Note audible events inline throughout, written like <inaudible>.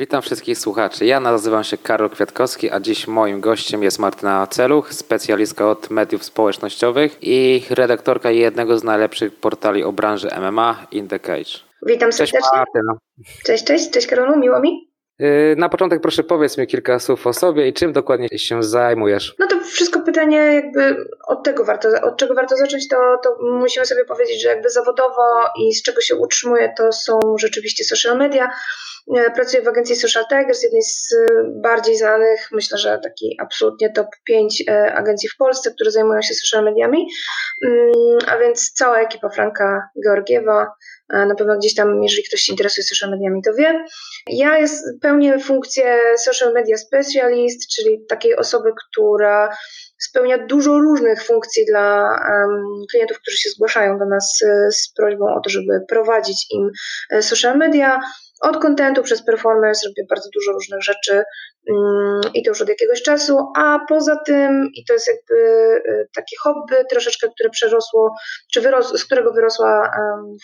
Witam wszystkich słuchaczy. Ja nazywam się Karol Kwiatkowski, a dziś moim gościem jest Martyna Celuch, specjalistka od mediów społecznościowych i redaktorka jednego z najlepszych portali o branży MMA, In The Cage. Witam serdecznie. Cześć Martyna. Cześć, cześć, cześć Karolu, miło mi. Yy, na początek proszę powiedz mi kilka słów o sobie i czym dokładnie się zajmujesz. No to wszystko pytanie jakby od tego warto, od czego warto zacząć, to, to musimy sobie powiedzieć, że jakby zawodowo i z czego się utrzymuję, to są rzeczywiście social media. E, pracuję w agencji Social Tigers, jednej z bardziej znanych, myślę, że taki absolutnie top 5 e, agencji w Polsce, które zajmują się social mediami, mm, a więc cała ekipa Franka Georgiewa, na pewno gdzieś tam, jeżeli ktoś się interesuje social mediami, to wie. Ja jest, pełnię funkcję social media specialist, czyli takiej osoby, która spełnia dużo różnych funkcji dla um, klientów, którzy się zgłaszają do nas z, z prośbą o to, żeby prowadzić im social media od kontentu przez performance robię bardzo dużo różnych rzeczy mm, i to już od jakiegoś czasu, a poza tym, i to jest jakby y, takie hobby troszeczkę, które przerosło, czy z którego wyrosła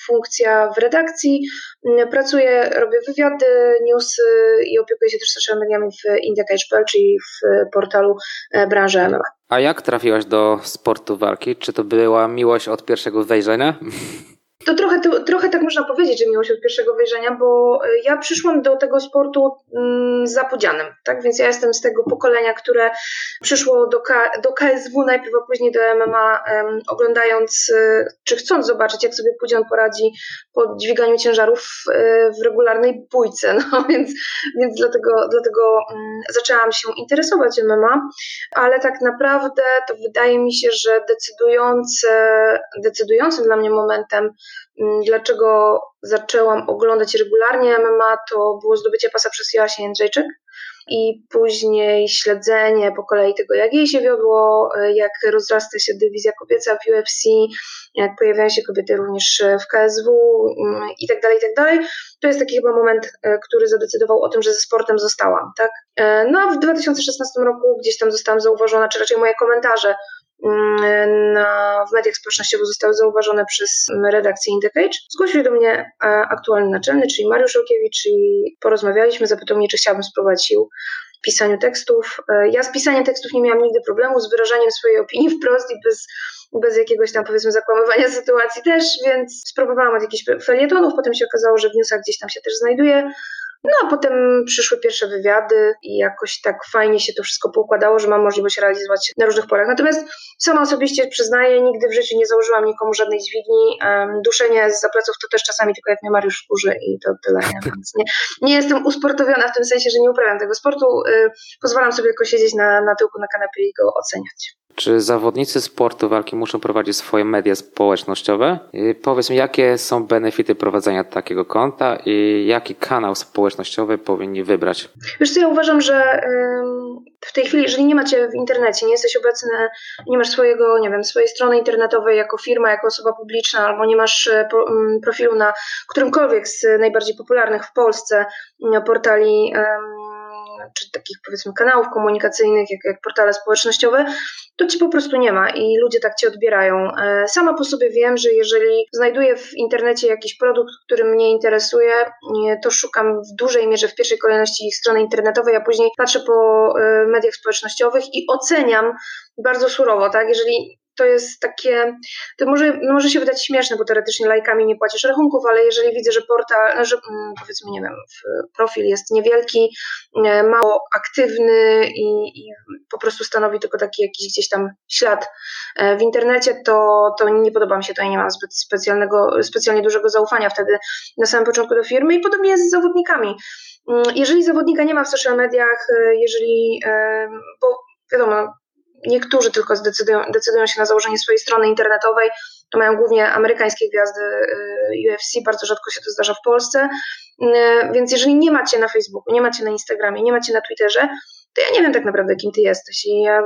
funkcja w redakcji, mm, pracuję, robię wywiady, newsy i opiekuję się też social mediami w Indicage.pl, czyli w portalu e, branży MMA. A jak trafiłaś do sportu walki? Czy to była miłość od pierwszego wejrzenia? To trochę, to, trochę tak można powiedzieć, że miłość od pierwszego wejrzenia, bo y, ja przyszłam do tego sportu mm, zapodzianem, tak? Więc ja jestem z tego pokolenia, które przyszło do, K, do KSW najpierw, a później do MMA, oglądając, y, czy chcąc zobaczyć, jak sobie Pudzian poradzi po dźwiganiu ciężarów w regularnej bójce. <laughs> No więc, więc dlatego, dlatego um, zaczęłam się interesować MMA, ale tak naprawdę to wydaje mi się, że decydujące, decydującym dla mnie momentem, Mm, dlaczego zaczęłam oglądać regularnie MMA, to było zdobycie pasa przez Joasię Jędrzejczyk i później śledzenie po kolei tego, jak jej się wiodło, jak rozrasta się dywizja kobieca w UFC, jak pojawiają się kobiety również w KSW mm, i tak dalej, i tak dalej. To jest taki chyba moment, e, który zadecydował o tym, że ze sportem zostałam, tak? E, no a w 2016 roku gdzieś tam zostałam zauważona, czy raczej moje komentarze Mm, na, w mediach społecznościowych zostały zauważone przez redakcję Indicage. Zgłosił do mnie aktualny naczelny, czyli Mariusz Okiewicz i porozmawialiśmy, zapytał mnie, czy chciałabym spróbować sił w pisaniu tekstów. E, ja z pisaniem tekstów nie miałam nigdy problemu, z wyrażaniem swojej opinii wprost i bez, bez jakiegoś tam powiedzmy zakłamywania <laughs> sytuacji też, więc spróbowałam od jakichś felietonów, potem się okazało, że w newsach gdzieś tam się też znajduje. No a potem przyszły pierwsze wywiady i jakoś tak fajnie się to wszystko poukładało, że mam możliwość realizować się na różnych porach. Natomiast sama osobiście przyznaję, nigdy w życiu nie założyłam nikomu żadnej dźwigni. duszenie z zapleców to też czasami tylko jak mnie Mariusz wkurzy i to tyle. Nie? Więc nie, nie jestem usportowiona w tym sensie, że nie uprawiam tego sportu. Y, pozwalam sobie tylko siedzieć na, na tyłku na kanapie i go oceniać. Czy zawodnicy sportu walki muszą prowadzić swoje media społecznościowe? I powiedz mi, jakie są benefity prowadzenia takiego konta i jaki kanał społecznościowy powinni wybrać? Wiesz co, ja uważam, że w tej chwili, jeżeli nie macie w internecie, nie jesteś obecny, nie masz swojego, nie wiem, swojej strony internetowej jako firma, jako osoba publiczna, albo nie masz e, profilu na którymkolwiek z najbardziej popularnych w Polsce portali czy takich powiedzmy kanałów komunikacyjnych, jak, jak portale społecznościowe, to ci po prostu nie ma i ludzie tak cię odbierają. E, sama po sobie wiem, że jeżeli znajduję w internecie jakiś produkt, który mnie interesuje, to szukam w dużej mierze w pierwszej kolejności strony internetowej, a później patrzę po e, mediach społecznościowych i oceniam bardzo surowo, tak? Jeżeli to jest takie, to może, może się wydać śmieszne, bo teoretycznie lajkami nie płacisz rachunków, ale jeżeli widzę, że portal, że mm, powiedzmy, nie wiem, profil jest niewielki, e, mało aktywny i, i po prostu stanowi tylko taki jakiś gdzieś tam ślad e, w internecie, to, to nie podoba mi się to i nie mam zbyt specjalnego, specjalnie dużego zaufania wtedy na samym początku do firmy i podobnie jest z zawodnikami. Mm, jeżeli zawodnika nie ma w social mediach, e, jeżeli, bo wiadomo, niektórzy tylko zdecydują, decydują się na założenie swojej strony internetowej. To mają głównie amerykańskie gwiazdy y, UFC, bardzo rzadko się to zdarza w Polsce. Y, więc jeżeli nie macie na Facebooku, nie macie na Instagramie, nie macie na Twitterze, to ja nie wiem tak naprawdę, kim ty jesteś. I ja,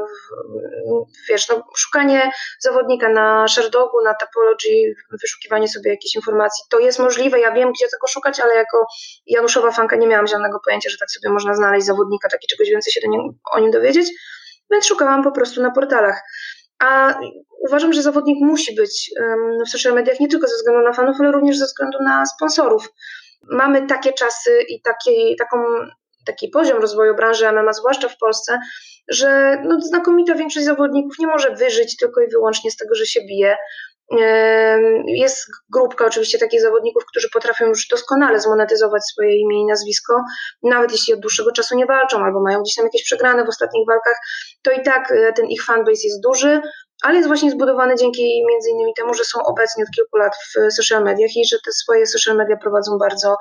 wiesz, no, szukanie zawodnika na Sherdogu, na Topology, wyszukiwanie sobie jakichś informacji, to jest możliwe, ja wiem, gdzie tego szukać, ale jako Januszowa fanka nie miałam żadnego pojęcia, że tak sobie można znaleźć zawodnika, tak i czegoś więcej się nim, o nim dowiedzieć więc szukałam po prostu na portalach. A uważam, że zawodnik musi być w social mediach nie tylko ze względu na fanów, ale również ze względu na sponsorów. Mamy takie czasy i takie, taką taki poziom rozwoju branży MMA, zwłaszcza w Polsce, że no, znakomita większość zawodników nie może wyżyć tylko i wyłącznie z tego, że się bije. Jest grupka oczywiście takich zawodników, którzy potrafią już doskonale zmonetyzować swoje imię i nazwisko, nawet jeśli od dłuższego czasu nie walczą albo mają gdzieś tam jakieś przegrane w ostatnich walkach, to i tak e, ten ich fanbase jest duży, ale jest właśnie zbudowany dzięki między innymi temu, że są obecni od kilku lat w social mediach i że te swoje social media prowadzą bardzo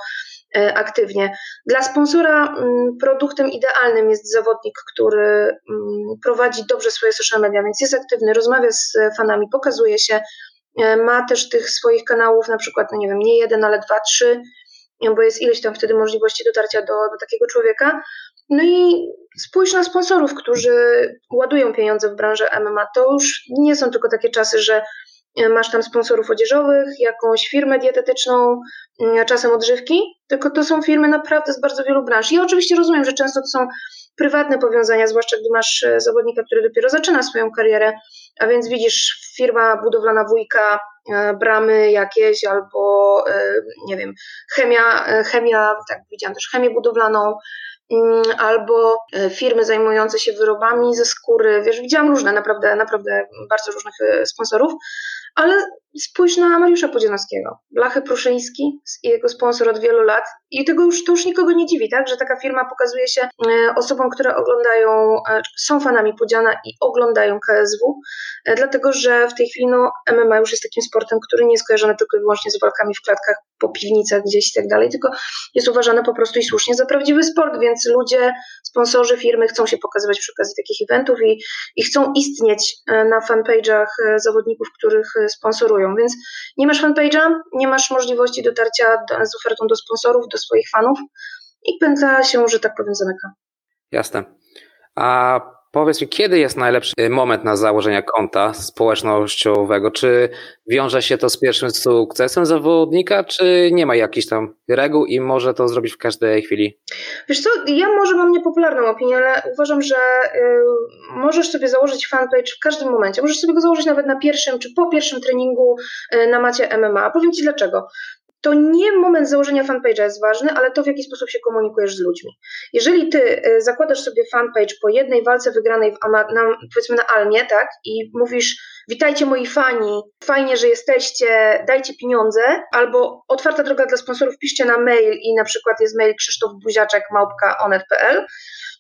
e, aktywnie. Dla sponsora mm, produktem idealnym jest zawodnik, który mm, prowadzi dobrze swoje social media, więc jest aktywny, rozmawia z fanami, pokazuje się, e, ma też tych swoich kanałów, na przykład, no nie wiem, nie jeden, ale dwa, trzy, bo jest ileś tam wtedy możliwości dotarcia do, do takiego człowieka. No i spójrz na sponsorów, którzy ładują pieniądze w branżę MMA. To już nie są tylko takie czasy, że e, masz tam sponsorów odzieżowych, jakąś firmę dietetyczną, mm, czasem odżywki, tylko to są firmy naprawdę z bardzo wielu branż. Ja oczywiście rozumiem, że często to są prywatne powiązania, zwłaszcza gdy masz e, zawodnika, który dopiero zaczyna swoją karierę, a więc widzisz firma budowlana wujka, e, bramy jakieś albo nie wiem, chemia, chemia, tak widziałam też chemię budowlaną, Mm, albo e, firmy zajmujące się wyrobami ze skóry. Wiesz, widziałam różne, naprawdę, naprawdę bardzo różnych e, sponsorów, ale spójrz na Mariusza Podzianowskiego, Blachy Pruszyński, jego sponsor od wielu lat. I tego już, to już nikogo nie dziwi, tak, że taka firma pokazuje się e, osobom, które oglądają, są fanami Podziana i oglądają KSW, dlatego że w tej chwili no, MMA już jest takim sportem, który nie jest kojarzony tylko i wyłącznie z walkami w klatkach po piwnicach gdzieś i tak dalej, tylko jest uważany po prostu i słusznie za prawdziwy sport, więc ludzie, sponsorzy, firmy chcą się pokazywać przy okazji takich eventów i, i chcą istnieć e, na fanpage'ach e, zawodników, których e, sponsorują, więc nie masz fanpage'a, nie masz możliwości dotarcia do, z ofertą do sponsorów, do swoich fanów i pędza się, że tak powiem, zamyka. Jasne. A Powiedz mi, kiedy jest najlepszy moment na założenie konta społecznościowego? Czy wiąże się to z pierwszym sukcesem zawodnika, czy nie ma jakichś tam reguł i może to zrobić w każdej chwili? Wiesz co, ja może mam niepopularną opinię, ale uważam, że y, możesz sobie założyć fanpage w każdym momencie. Możesz sobie go założyć nawet na pierwszym czy po pierwszym treningu y, na macie MMA. Powiem Ci dlaczego to nie moment założenia fanpage'a jest ważny, ale to w jaki sposób się komunikujesz z ludźmi. Jeżeli ty e, zakładasz sobie fanpage po jednej walce wygranej w na, powiedzmy na Almie, tak, i mówisz witajcie moi fani, fajnie, że jesteście, dajcie pieniądze, albo otwarta droga dla sponsorów, piszcie na mail i na przykład jest mail Krzysztof Buziaczek małpka onet.pl,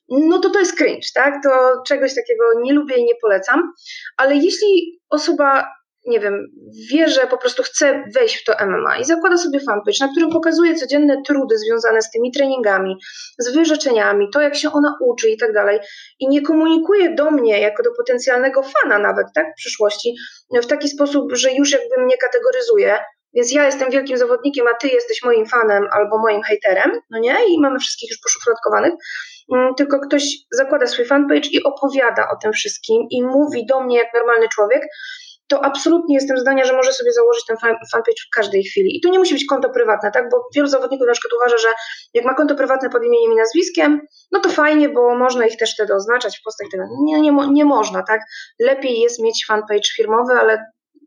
no to to jest cringe, tak? To czegoś takiego nie lubię i nie polecam, ale jeśli osoba nie wiem, wie, że po prostu chce wejść w to MMA i zakłada sobie fanpage, na którym pokazuje codzienne trudy związane z tymi treningami, z wyrzeczeniami, to jak się ona uczy i tak dalej i nie komunikuje do mnie jako do potencjalnego fana nawet, tak, w przyszłości, w taki sposób, że już jakby mnie kategoryzuje, więc ja jestem wielkim zawodnikiem, a ty jesteś moim fanem albo moim haterem, no nie? I mamy wszystkich już poszufladkowanych. Mm, tylko ktoś zakłada swój fanpage i opowiada o tym wszystkim i mówi do mnie jak normalny człowiek, to absolutnie jestem zdania, że może sobie założyć ten fanpage w każdej chwili. I tu nie musi być konto prywatne, tak? Bo wielu zawodników na przykład uważa, że jak ma konto prywatne pod imieniem i nazwiskiem, no to fajnie, bo można ich też wtedy oznaczać w postach. Nie, nie, nie można, tak? Lepiej jest mieć fanpage firmowy, ale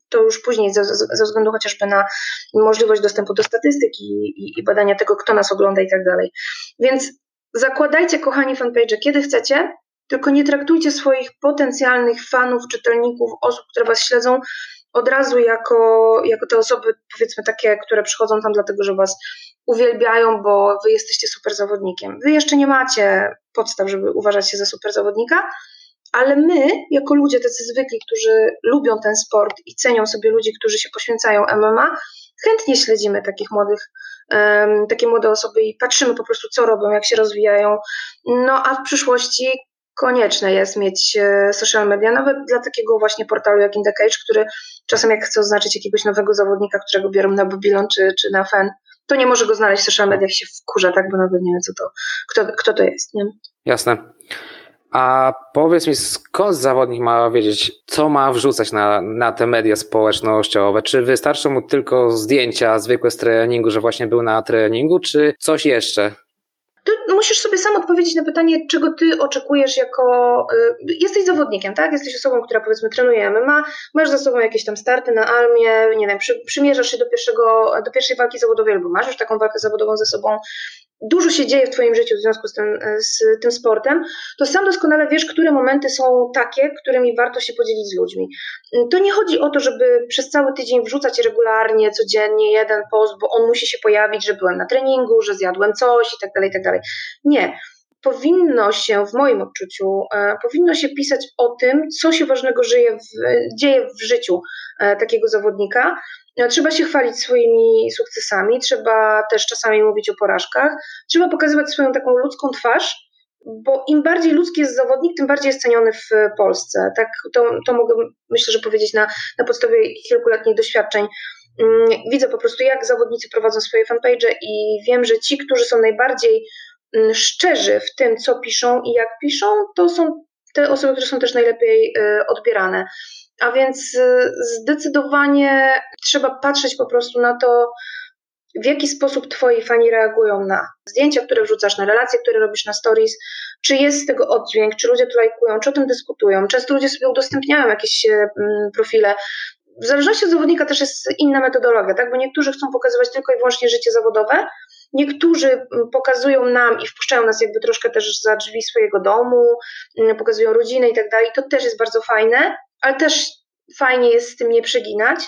to już później ze, ze względu chociażby na możliwość dostępu do statystyki i, i badania tego, kto nas ogląda i tak dalej. Więc zakładajcie, kochani, fanpage kiedy chcecie, tylko nie traktujcie swoich potencjalnych fanów, czytelników, osób, które Was śledzą, od razu jako, jako te osoby, powiedzmy takie, które przychodzą tam dlatego, że Was uwielbiają, bo Wy jesteście super zawodnikiem. Wy jeszcze nie macie podstaw, żeby uważać się za super zawodnika, ale my, jako ludzie tacy zwykli, którzy lubią ten sport i cenią sobie ludzi, którzy się poświęcają MMA, chętnie śledzimy takich młodych, um, takie młode osoby i patrzymy po prostu, co robią, jak się rozwijają. No a w przyszłości konieczne jest mieć e, social media, nawet dla takiego właśnie portalu jak In The Cage, który czasem jak chce oznaczyć jakiegoś nowego zawodnika, którego biorą na Babylon czy, czy na FEN, to nie może go znaleźć w social mediach się wkurza, tak, bo nawet nie wie, co to, kto, kto to jest, nie? Jasne. A powiedz mi, skąd zawodnik ma wiedzieć, co ma wrzucać na, na te media społecznościowe? Czy wystarczą mu tylko zdjęcia zwykłe z treningu, że właśnie był na treningu, czy coś jeszcze? Ty musisz sobie sam odpowiedzieć na pytanie, czego ty oczekujesz jako. Y, jesteś zawodnikiem, tak? Jesteś osobą, która powiedzmy trenuje MMA, masz za sobą jakieś tam starty na armię, nie wiem, przy, przymierzasz się do, pierwszego, do pierwszej walki zawodowej, albo masz już taką walkę zawodową ze sobą. Dużo się dzieje w Twoim życiu w związku z tym, z tym sportem, to sam doskonale wiesz, które momenty są takie, którymi warto się podzielić z ludźmi. To nie chodzi o to, żeby przez cały tydzień wrzucać regularnie, codziennie jeden post, bo on musi się pojawić, że byłem na treningu, że zjadłem coś i tak dalej, i tak dalej. Nie powinno się, w moim odczuciu, e, powinno się pisać o tym, co się ważnego żyje w, dzieje w życiu e, takiego zawodnika. E, trzeba się chwalić swoimi sukcesami, trzeba też czasami mówić o porażkach, trzeba pokazywać swoją taką ludzką twarz, bo im bardziej ludzki jest zawodnik, tym bardziej jest ceniony w Polsce. Tak, to, to mogę myślę, że powiedzieć na, na podstawie kilkuletnich doświadczeń. Mm, widzę po prostu, jak zawodnicy prowadzą swoje fanpage i wiem, że ci, którzy są najbardziej szczerzy w tym, co piszą i jak piszą, to są te osoby, które są też najlepiej y, odbierane. A więc y, zdecydowanie trzeba patrzeć po prostu na to, w jaki sposób twoi fani reagują na zdjęcia, które wrzucasz, na relacje, które robisz na stories, czy jest z tego oddźwięk, czy ludzie to lajkują, czy o tym dyskutują. Często ludzie sobie udostępniają jakieś y, mm, profile. W zależności od zawodnika też jest inna metodologia, tak? bo niektórzy chcą pokazywać tylko i wyłącznie życie zawodowe, Niektórzy mm, pokazują nam i wpuszczają nas jakby troszkę też za drzwi swojego domu, mm, pokazują rodzinę i tak dalej. To też jest bardzo fajne, ale też fajnie jest z tym nie przeginać.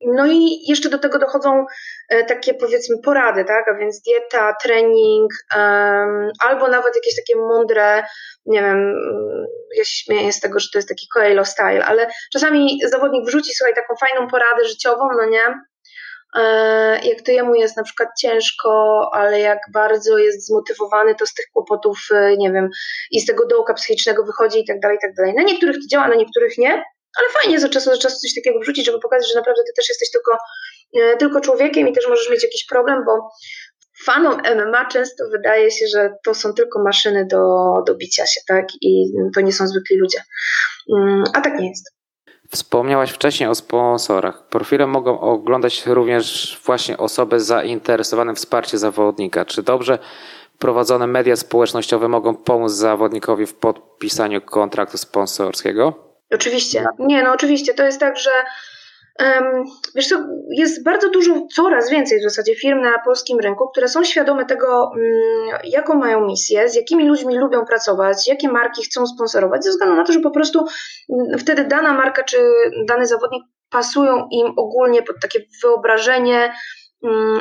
No i jeszcze do tego dochodzą e, takie powiedzmy porady, tak? A więc dieta, trening, um, albo nawet jakieś takie mądre, nie wiem, mm, ja się śmieję z tego, że to jest taki Coelho style, ale czasami zawodnik wrzuci słuchaj taką fajną poradę życiową, no nie? E, jak to jemu jest na przykład ciężko, ale jak bardzo jest zmotywowany, to z tych kłopotów, e, nie wiem, i z tego dołka psychicznego wychodzi i tak dalej, i tak dalej. Na niektórych to działa, na niektórych nie, ale fajnie za czasu do czasu coś takiego wrzucić, żeby pokazać, że naprawdę ty też jesteś tylko, e, tylko człowiekiem i też możesz mieć jakiś problem, bo fanom MMA często wydaje się, że to są tylko maszyny do, do bicia się, tak? I to nie są zwykli ludzie. Mm, a tak nie jest. Wspomniałaś wcześniej o sponsorach. Profile mogą oglądać również właśnie osoby zainteresowane wsparciem zawodnika. Czy dobrze prowadzone media społecznościowe mogą pomóc zawodnikowi w podpisaniu kontraktu sponsorskiego? Oczywiście. Nie, no oczywiście. To jest tak, że Wiesz co, jest bardzo dużo, coraz więcej w zasadzie firm na polskim rynku, które są świadome tego, mm, jaką mają misję, z jakimi ludźmi lubią pracować, jakie marki chcą sponsorować, ze względu na to, że po prostu mm, wtedy dana marka czy dany zawodnik pasują im ogólnie pod takie wyobrażenie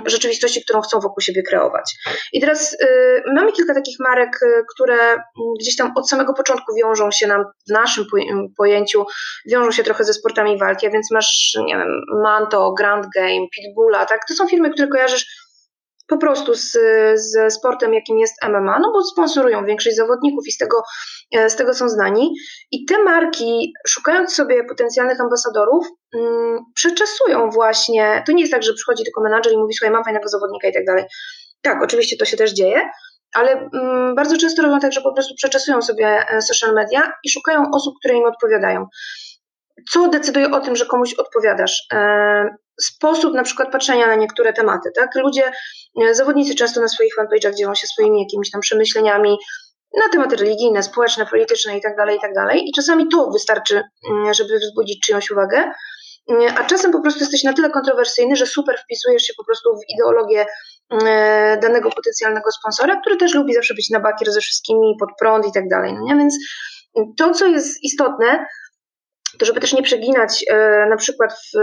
rzeczywistości, którą chcą wokół siebie kreować. I teraz y, mamy kilka takich marek, y, które mm, gdzieś tam od samego początku wiążą się nam w naszym pojęciu, wiążą się trochę ze sportami walki, a więc masz, nie wiem, Manto, Grand Game, Pitbulla, tak? To są firmy, które kojarzysz po prostu z, ze sportem, jakim jest MMA, no bo sponsorują większość zawodników i z tego, e, z tego są znani. I te marki, szukając sobie potencjalnych ambasadorów, mm, przeczesują właśnie. To nie jest tak, że przychodzi tylko menadżer i mówi: Słuchaj, mam fajnego zawodnika i tak dalej. Tak, oczywiście to się też dzieje, ale mm, bardzo często robią tak, że po prostu przeczesują sobie e, social media i szukają osób, które im odpowiadają. Co decyduje o tym, że komuś odpowiadasz? E, sposób na przykład patrzenia na niektóre tematy, tak? Ludzie, e, zawodnicy często na swoich fanpage'ach dzielą się swoimi jakimiś tam przemyśleniami na tematy religijne, społeczne, polityczne itd., tak itd. Tak I czasami to wystarczy, mm, żeby wzbudzić czyjąś uwagę, mm, a czasem po prostu jesteś na tyle kontrowersyjny, że super wpisujesz się po prostu w ideologię mm, danego potencjalnego sponsora, który też lubi zawsze być na bakier ze wszystkimi, pod prąd i tak. No Więc to, co jest istotne, to żeby też nie przeginać e, na przykład w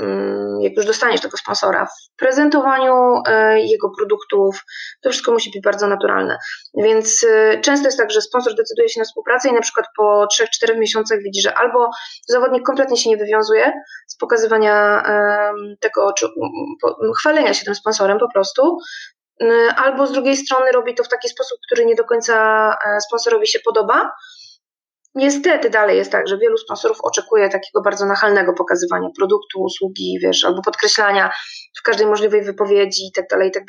Mm, jak już dostaniesz tego sponsora, w prezentowaniu e, jego produktów, to wszystko musi być bardzo naturalne. Więc e, często jest tak, że sponsor decyduje się na współpracę i na przykład po 3-4 miesiącach widzi, że albo zawodnik kompletnie się nie wywiązuje z pokazywania tego, czy chwalenia się tym sponsorem po prostu, albo z drugiej strony robi to w taki sposób, który nie do końca e, sponsorowi się podoba Niestety dalej jest tak, że wielu sponsorów oczekuje takiego bardzo nachalnego pokazywania produktu, usługi, wiesz, albo podkreślania w każdej możliwej wypowiedzi i tak dalej, i tak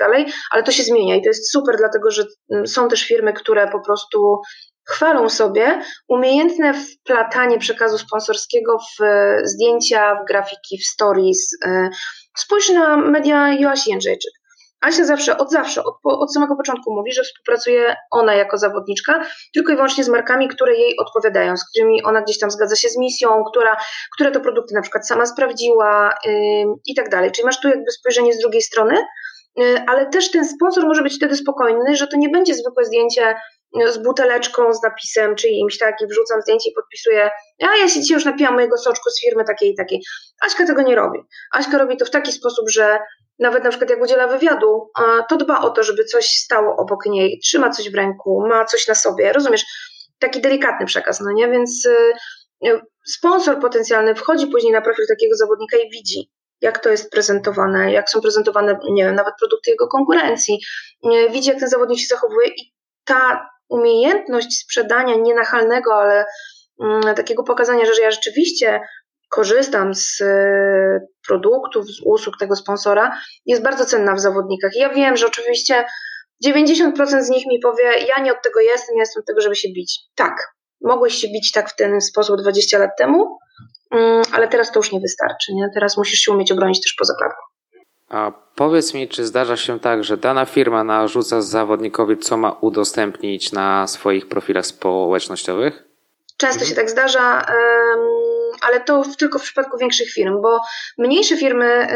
ale to się zmienia i to jest super, dlatego że mm, są też firmy, które po prostu chwalą sobie umiejętne wplatanie przekazu sponsorskiego w e, zdjęcia, w grafiki, w stories. E, spójrz na media Joasi Jędrzejczyk. Asia zawsze, od zawsze, od, od samego początku mówi, że współpracuje ona jako zawodniczka tylko i wyłącznie z markami, które jej odpowiadają, z którymi ona gdzieś tam zgadza się z misją, która, które to produkty na przykład sama sprawdziła yy, i tak dalej. Czyli masz tu jakby spojrzenie z drugiej strony, ale też ten sponsor może być wtedy spokojny, że to nie będzie zwykłe zdjęcie z buteleczką z napisem czyimś, tak, i wrzucam zdjęcie i podpisuję, a ja się dzisiaj już napiłam mojego soczku z firmy takiej i takiej. Aśka tego nie robi. Aśka robi to w taki sposób, że nawet na przykład jak udziela wywiadu, to dba o to, żeby coś stało obok niej, trzyma coś w ręku, ma coś na sobie, rozumiesz? Taki delikatny przekaz, no nie? Więc y, y, sponsor potencjalny wchodzi później na profil takiego zawodnika i widzi, jak to jest prezentowane, jak są prezentowane, nie wiem, nawet produkty jego konkurencji, y, widzi, jak ten zawodnik się zachowuje i ta umiejętność sprzedania nienachalnego, ale mm, takiego pokazania, że ja rzeczywiście korzystam z e, produktów, z usług tego sponsora, jest bardzo cenna w zawodnikach. ja wiem, że oczywiście 90% z nich mi powie, ja nie od tego jestem, ja jestem od tego, żeby się bić. Tak, mogłeś się bić tak w ten sposób 20 lat temu, mm, ale teraz to już nie wystarczy, nie? Teraz musisz się umieć obronić też poza klatką. A powiedz mi, czy zdarza się tak, że dana firma narzuca zawodnikowi, co ma udostępnić na swoich profilach społecznościowych? Często mhm. się tak zdarza, ale to tylko w przypadku większych firm, bo mniejsze firmy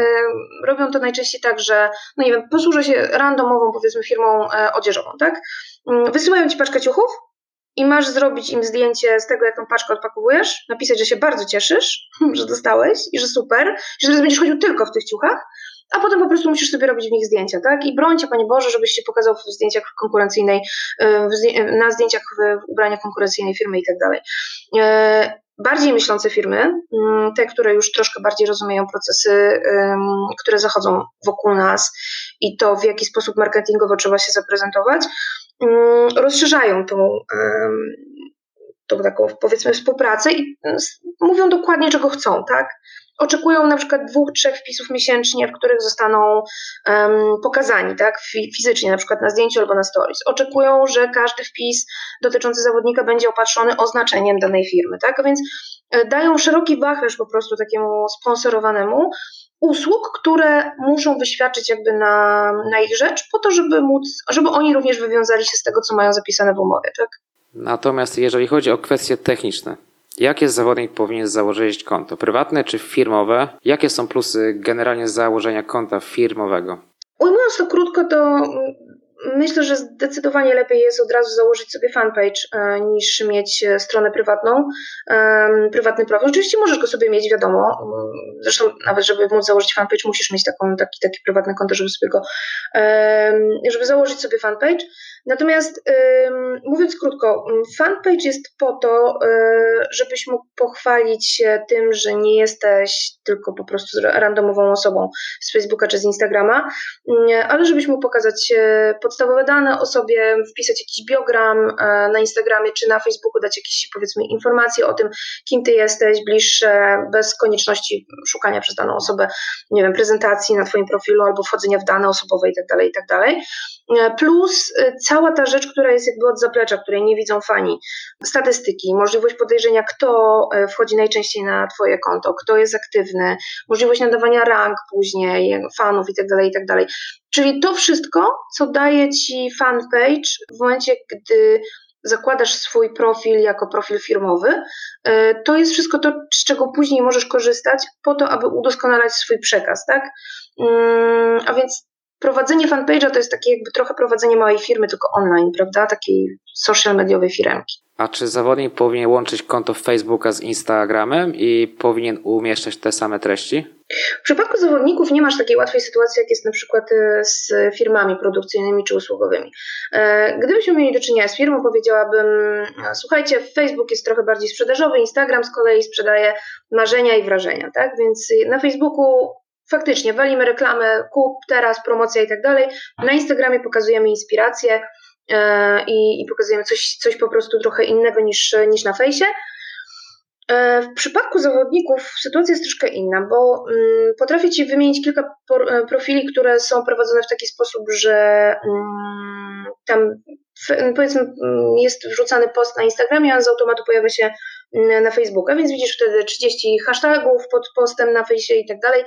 robią to najczęściej tak, że, no nie wiem, posłużę się randomową, powiedzmy, firmą e, odzieżową, tak? Mm, wysyłają ci paczkę ciuchów i masz zrobić im zdjęcie z tego, jak tą paczkę odpakowujesz, napisać, że się bardzo cieszysz, <laughs> że dostałeś i że super, że teraz będziesz chodził tylko w tych ciuchach, a potem po prostu musisz sobie robić w nich zdjęcia, tak? I brońcie, Panie Boże, żebyś się pokazał w zdjęciach konkurencyjnej, y, na zdjęciach w ubraniach konkurencyjnej firmy i tak dalej. Y, bardziej myślące firmy, mm, te, które już troszkę bardziej rozumieją procesy, które zachodzą wokół nas i to, w jaki sposób marketingowo trzeba się zaprezentować, mm, rozszerzają tą, tą taką, powiedzmy, współpracę i mówią dokładnie, czego chcą, tak? oczekują na przykład dwóch, trzech wpisów miesięcznie, w których zostaną um, pokazani, tak, fizycznie, na przykład na zdjęciu albo na stories. Oczekują, że każdy wpis dotyczący zawodnika będzie opatrzony oznaczeniem danej firmy, tak, więc e, dają szeroki wachlarz po prostu takiemu sponsorowanemu usług, które muszą wyświadczyć jakby na, na ich rzecz, po to, żeby móc, żeby oni również wywiązali się z tego, co mają zapisane w umowie, tak. Natomiast jeżeli chodzi o kwestie techniczne, Jakie zawodnik powinien założyć konto? Prywatne czy firmowe? Jakie są plusy generalnie założenia konta firmowego? Ujmując to krótko, to myślę, że zdecydowanie lepiej jest od razu założyć sobie fanpage e, niż mieć e, stronę prywatną, prywatny profil. Oczywiście możesz go sobie mieć, wiadomo. Zresztą nawet, żeby móc założyć fanpage, musisz mieć taką, taki, taki prywatny konto, żeby sobie go, żeby założyć sobie fanpage. Natomiast mówiąc krótko, fanpage jest po to, e, żebyś mógł pochwalić się tym, że nie jesteś tylko po prostu randomową osobą z Facebooka czy z Instagrama, ale żebyś mógł pokazać podstawowe dane o sobie, wpisać jakiś biogram e, na Instagramie czy na Facebooku, dać jakieś powiedzmy informacje o tym, kim ty jesteś, bliższe, bez konieczności szukania przez daną osobę, nie wiem, prezentacji na twoim profilu albo wchodzenia w dane osobowe itd., tak itd. Tak e, plus e, cała ta rzecz, która jest jakby od zaplecza, której nie widzą fani, statystyki, możliwość podejrzenia, kto wchodzi najczęściej na twoje konto, kto jest aktywny, możliwość nadawania rank później, fanów itd., itd. Czyli to wszystko, co daje ci fanpage w momencie, gdy zakładasz swój profil jako profil firmowy, e, to jest wszystko to, z czego później możesz korzystać po to, aby udoskonalać swój przekaz, tak? Mm, a więc prowadzenie fanpage'a to jest takie jakby trochę prowadzenie małej firmy, tylko online, prawda? Takiej social mediowej firemki. A czy zawodnik powinien łączyć konto Facebooka z Instagramem i powinien umieszczać te same treści? W przypadku zawodników nie masz takiej łatwej sytuacji, jak jest na przykład e, z firmami produkcyjnymi czy usługowymi. E, gdybyśmy mieli do czynienia z firmą, powiedziałabym: e, Słuchajcie, Facebook jest trochę bardziej sprzedażowy, Instagram z kolei sprzedaje marzenia i wrażenia, tak? Więc na Facebooku faktycznie walimy reklamę, kup teraz, promocja i tak dalej. Na Instagramie pokazujemy inspiracje i, i pokazujemy coś, coś po prostu trochę innego niż, niż na fejsie. E, w przypadku zawodników sytuacja jest troszkę inna, bo mm, potrafię Ci wymienić kilka e, profili, które są prowadzone w taki sposób, że mm, tam powiedzmy mm, jest wrzucany post na Instagramie, on z automatu pojawia się na Facebooka, więc widzisz wtedy 30 hashtagów pod postem na fejsie i tak dalej.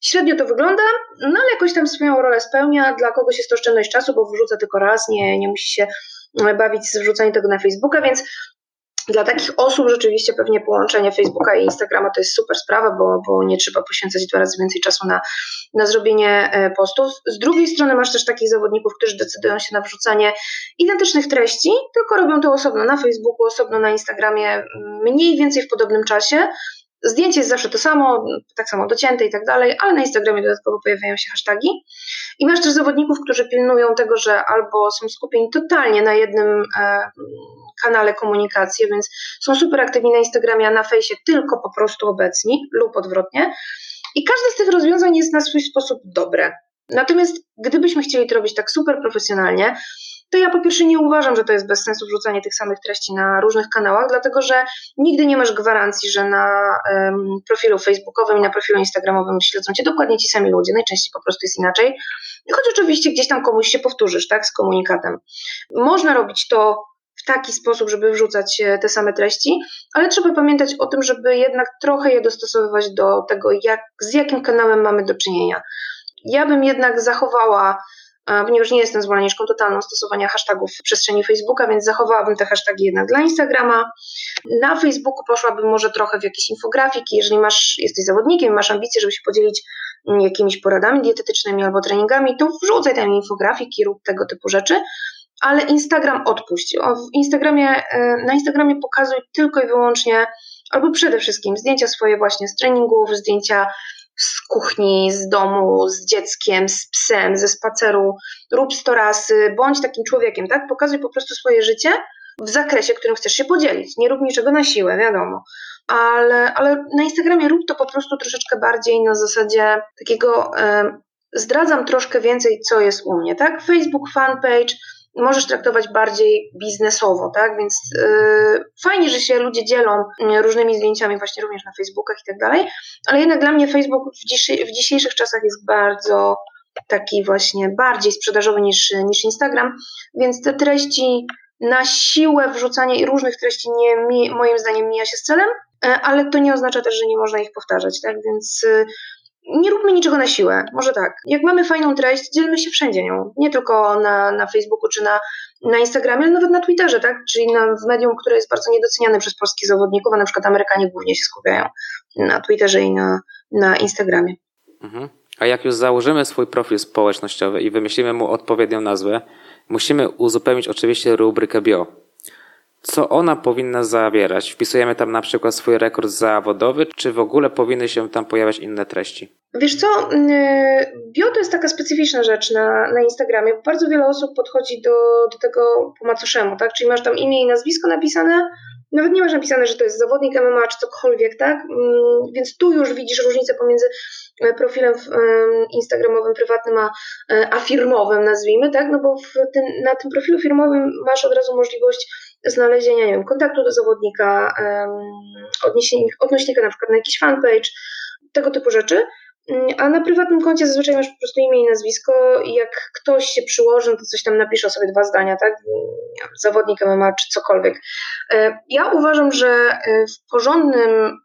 Średnio to wygląda, no ale jakoś tam swoją rolę spełnia. Dla kogoś jest to oszczędność czasu, bo wrzuca tylko raz, nie, nie musi się bawić z wrzucaniem tego na Facebooka, więc Dla takich osób rzeczywiście pewnie połączenie Facebooka i Instagrama to jest super sprawa, bo, bo nie trzeba poświęcać dwa razy więcej czasu na, na zrobienie e, postów. Z drugiej strony masz też takich zawodników, którzy decydują się na wrzucanie identycznych treści, tylko robią to osobno na Facebooku, osobno na Instagramie, mniej więcej w podobnym czasie. Zdjęcie jest zawsze to samo, tak samo docięte i tak dalej, ale na Instagramie dodatkowo pojawiają się hasztagi. I masz też zawodników, którzy pilnują tego, że albo są skupieni totalnie na jednym e, kanale komunikacji, więc są super aktywni na Instagramie, a na fejsie tylko po prostu obecni lub odwrotnie. I każde z tych rozwiązań jest na swój sposób dobre. Natomiast gdybyśmy chcieli to robić tak super profesjonalnie, to ja po pierwsze nie uważam, że to jest bez sensu wrzucanie tych samych treści na różnych kanałach, dlatego że nigdy nie masz gwarancji, że na um, profilu facebookowym i na profilu instagramowym śledzą cię dokładnie ci sami ludzie, najczęściej po prostu jest inaczej, choć oczywiście gdzieś tam komuś się powtórzysz, tak, z komunikatem. Można robić to taki sposób, żeby wrzucać e, te same treści, ale trzeba pamiętać o tym, żeby jednak trochę je dostosowywać do tego, jak, z jakim kanałem mamy do czynienia. Ja bym jednak zachowała ponieważ nie jestem zwolenniczką totalną stosowania hashtagów w przestrzeni Facebooka, więc zachowałabym te hashtagi jednak dla Instagrama. Na Facebooku poszłabym może trochę w jakieś infografiki, jeżeli masz, jesteś zawodnikiem, masz ambicje, żeby się podzielić mm, jakimiś poradami dietetycznymi albo treningami, to wrzucaj tam infografiki, rób tego typu rzeczy, ale Instagram odpuść. W Instagramie, e, na Instagramie pokazuj tylko i wyłącznie, albo przede wszystkim zdjęcia swoje właśnie z treningów, zdjęcia z kuchni, z domu, z dzieckiem, z psem, ze spaceru, rób storasy, bądź takim człowiekiem, tak? Pokazuj po prostu swoje życie w zakresie, którym chcesz się podzielić. Nie rób niczego na siłę, wiadomo. Ale, ale na Instagramie rób to po prostu troszeczkę bardziej na zasadzie takiego zdradzam troszkę więcej, co jest u mnie, tak? Facebook fanpage, możesz traktować bardziej biznesowo, tak? Więc yy, fajnie, że się ludzie dzielą mm, różnymi zdjęciami właśnie również na Facebookach i tak dalej, ale jednak dla mnie Facebook w, dziś, w dzisiejszych czasach jest bardzo taki właśnie bardziej sprzedażowy niż, niż Instagram, więc te treści na siłę wrzucanie różnych treści nie, moim zdaniem mija się z celem, e, ale to nie oznacza też, że nie można ich powtarzać, tak? Więc y, nie róbmy niczego na siłę. Może tak. Jak mamy fajną treść, dzielmy się wszędzie nią. Nie tylko na, na Facebooku czy na, na Instagramie, ale nawet na Twitterze, tak? Czyli na, w medium, które jest bardzo niedoceniane przez polskich zawodników, a na przykład Amerykanie głównie się skupiają na Twitterze i na, na Instagramie. Mhm. A jak już założymy swój profil społecznościowy i wymyślimy mu odpowiednią nazwę, musimy uzupełnić oczywiście rubrykę bio co ona powinna zawierać? Wpisujemy tam na przykład swój rekord zawodowy, czy w ogóle powinny się tam pojawiać inne treści? Wiesz co, y, bio to jest taka specyficzna rzecz na, na Instagramie. Bardzo wiele osób podchodzi do, do tego po macoszemu, tak? Czyli masz tam imię i nazwisko napisane, nawet nie masz napisane, że to jest zawodnik MMA czy cokolwiek, tak? Mm, więc tu już widzisz różnicę pomiędzy e, profilem instagramowym, prywatnym, a, e, a firmowym, nazwijmy, tak? No bo tym, na tym profilu firmowym masz od razu możliwość znalezienia, nie wiem, kontaktu do zawodnika, odnośnika na przykład na jakiś fanpage, tego typu rzeczy. Mm, a na prywatnym koncie zazwyczaj masz po prostu imię i nazwisko i jak ktoś się przyłoży, no to coś tam napisze sobie dwa zdania, tak? Zawodnik MMA czy cokolwiek. E, ja uważam, że e, w porządnym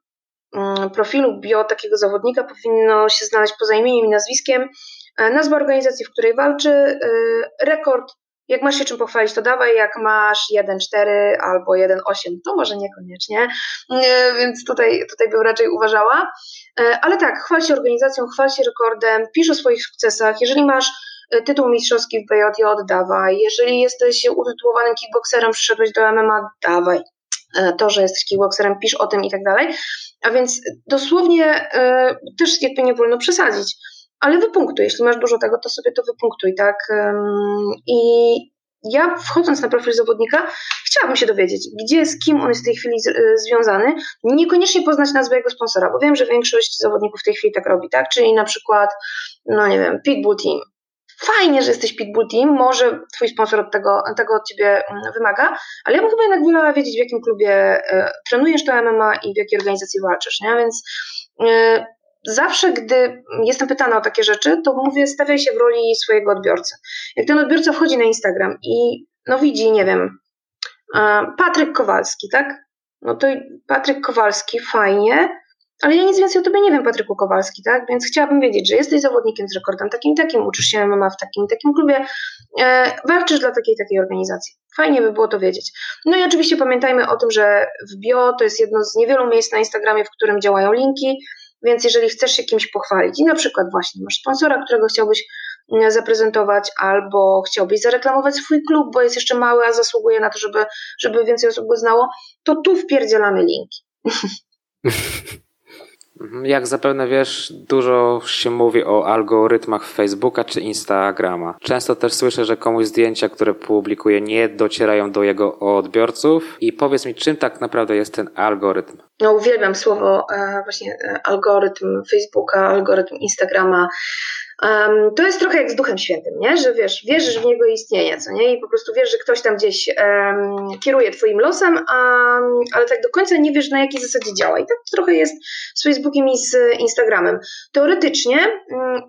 mm, profilu bio takiego zawodnika powinno się znaleźć poza imieniem i nazwiskiem e, nazwa organizacji, w której walczy, rekord jak masz się czym pochwalić, to dawaj, jak masz 1,4 albo 1,8, to może niekoniecznie, więc tutaj, tutaj bym raczej uważała. E, ale tak, chwal się organizacją, chwal się rekordem, pisz o swoich sukcesach. Jeżeli masz e, tytuł mistrzowski w BJJ, oddawaj. Jeżeli jesteś utytułowanym kickboxerem, przyszedłeś do MMA, dawaj. E, to, że jesteś kickboxerem, pisz o tym i tak dalej. A więc dosłownie też jakby nie wolno przesadzić ale wypunktuj. Jeśli masz dużo tego, to sobie to wypunktuj, tak? I ja wchodząc na profil zawodnika, chciałabym się dowiedzieć, gdzie, z kim on jest w tej chwili y, związany. Niekoniecznie poznać nazwę jego sponsora, bo wiem, że większość zawodników w tej chwili tak robi, tak? Czyli na przykład, no nie wiem, Pitbull Team. Fajnie, że jesteś Pitbull Team, może twój sponsor od tego, tego od ciebie mm, wymaga, ale ja bym chyba jednak wolała wiedzieć, w jakim klubie y, trenujesz to MMA i w jakiej organizacji walczysz, nie? Więc y, zawsze, gdy jestem pytana o takie rzeczy, to mówię, stawiaj się w roli swojego odbiorcy. Jak ten odbiorca wchodzi na Instagram i no widzi, nie wiem, Patryk Kowalski, tak? No to Patryk Kowalski, fajnie, ale ja nic więcej o tobie nie wiem, Patryku Kowalski, tak? Więc chciałabym wiedzieć, że jesteś zawodnikiem z rekordem takim takim, uczysz się MMA w takim takim klubie, e, walczysz dla takiej takiej organizacji. Fajnie by było to wiedzieć. No i oczywiście pamiętajmy o tym, że w bio to jest jedno z niewielu miejsc na Instagramie, w którym działają linki, więc jeżeli chcesz się kimś pochwalić i na przykład właśnie masz sponsora, którego chciałbyś mm, zaprezentować, albo chciałbyś zareklamować swój klub, bo jest jeszcze mały, a zasługuje na to, żeby, żeby więcej osób go znało, to tu wpierdzielamy linki. <laughs> Mhm. Jak zapewne wiesz, dużo się mówi o algorytmach Facebooka czy Instagrama. Często też słyszę, że komuś zdjęcia, które publikuje, nie docierają do jego odbiorców. I powiedz mi, czym tak naprawdę jest ten algorytm? No, uwielbiam słowo e, właśnie e, algorytm Facebooka, algorytm Instagrama. Um, to jest trochę jak z Duchem Świętym, nie? że wiesz, wierzysz w niego istnienie, co nie? I po prostu wiesz, że ktoś tam gdzieś um, kieruje twoim losem, a, ale tak do końca nie wiesz, na jakiej zasadzie działa. I tak trochę jest z Facebookiem i z Instagramem. Teoretycznie um,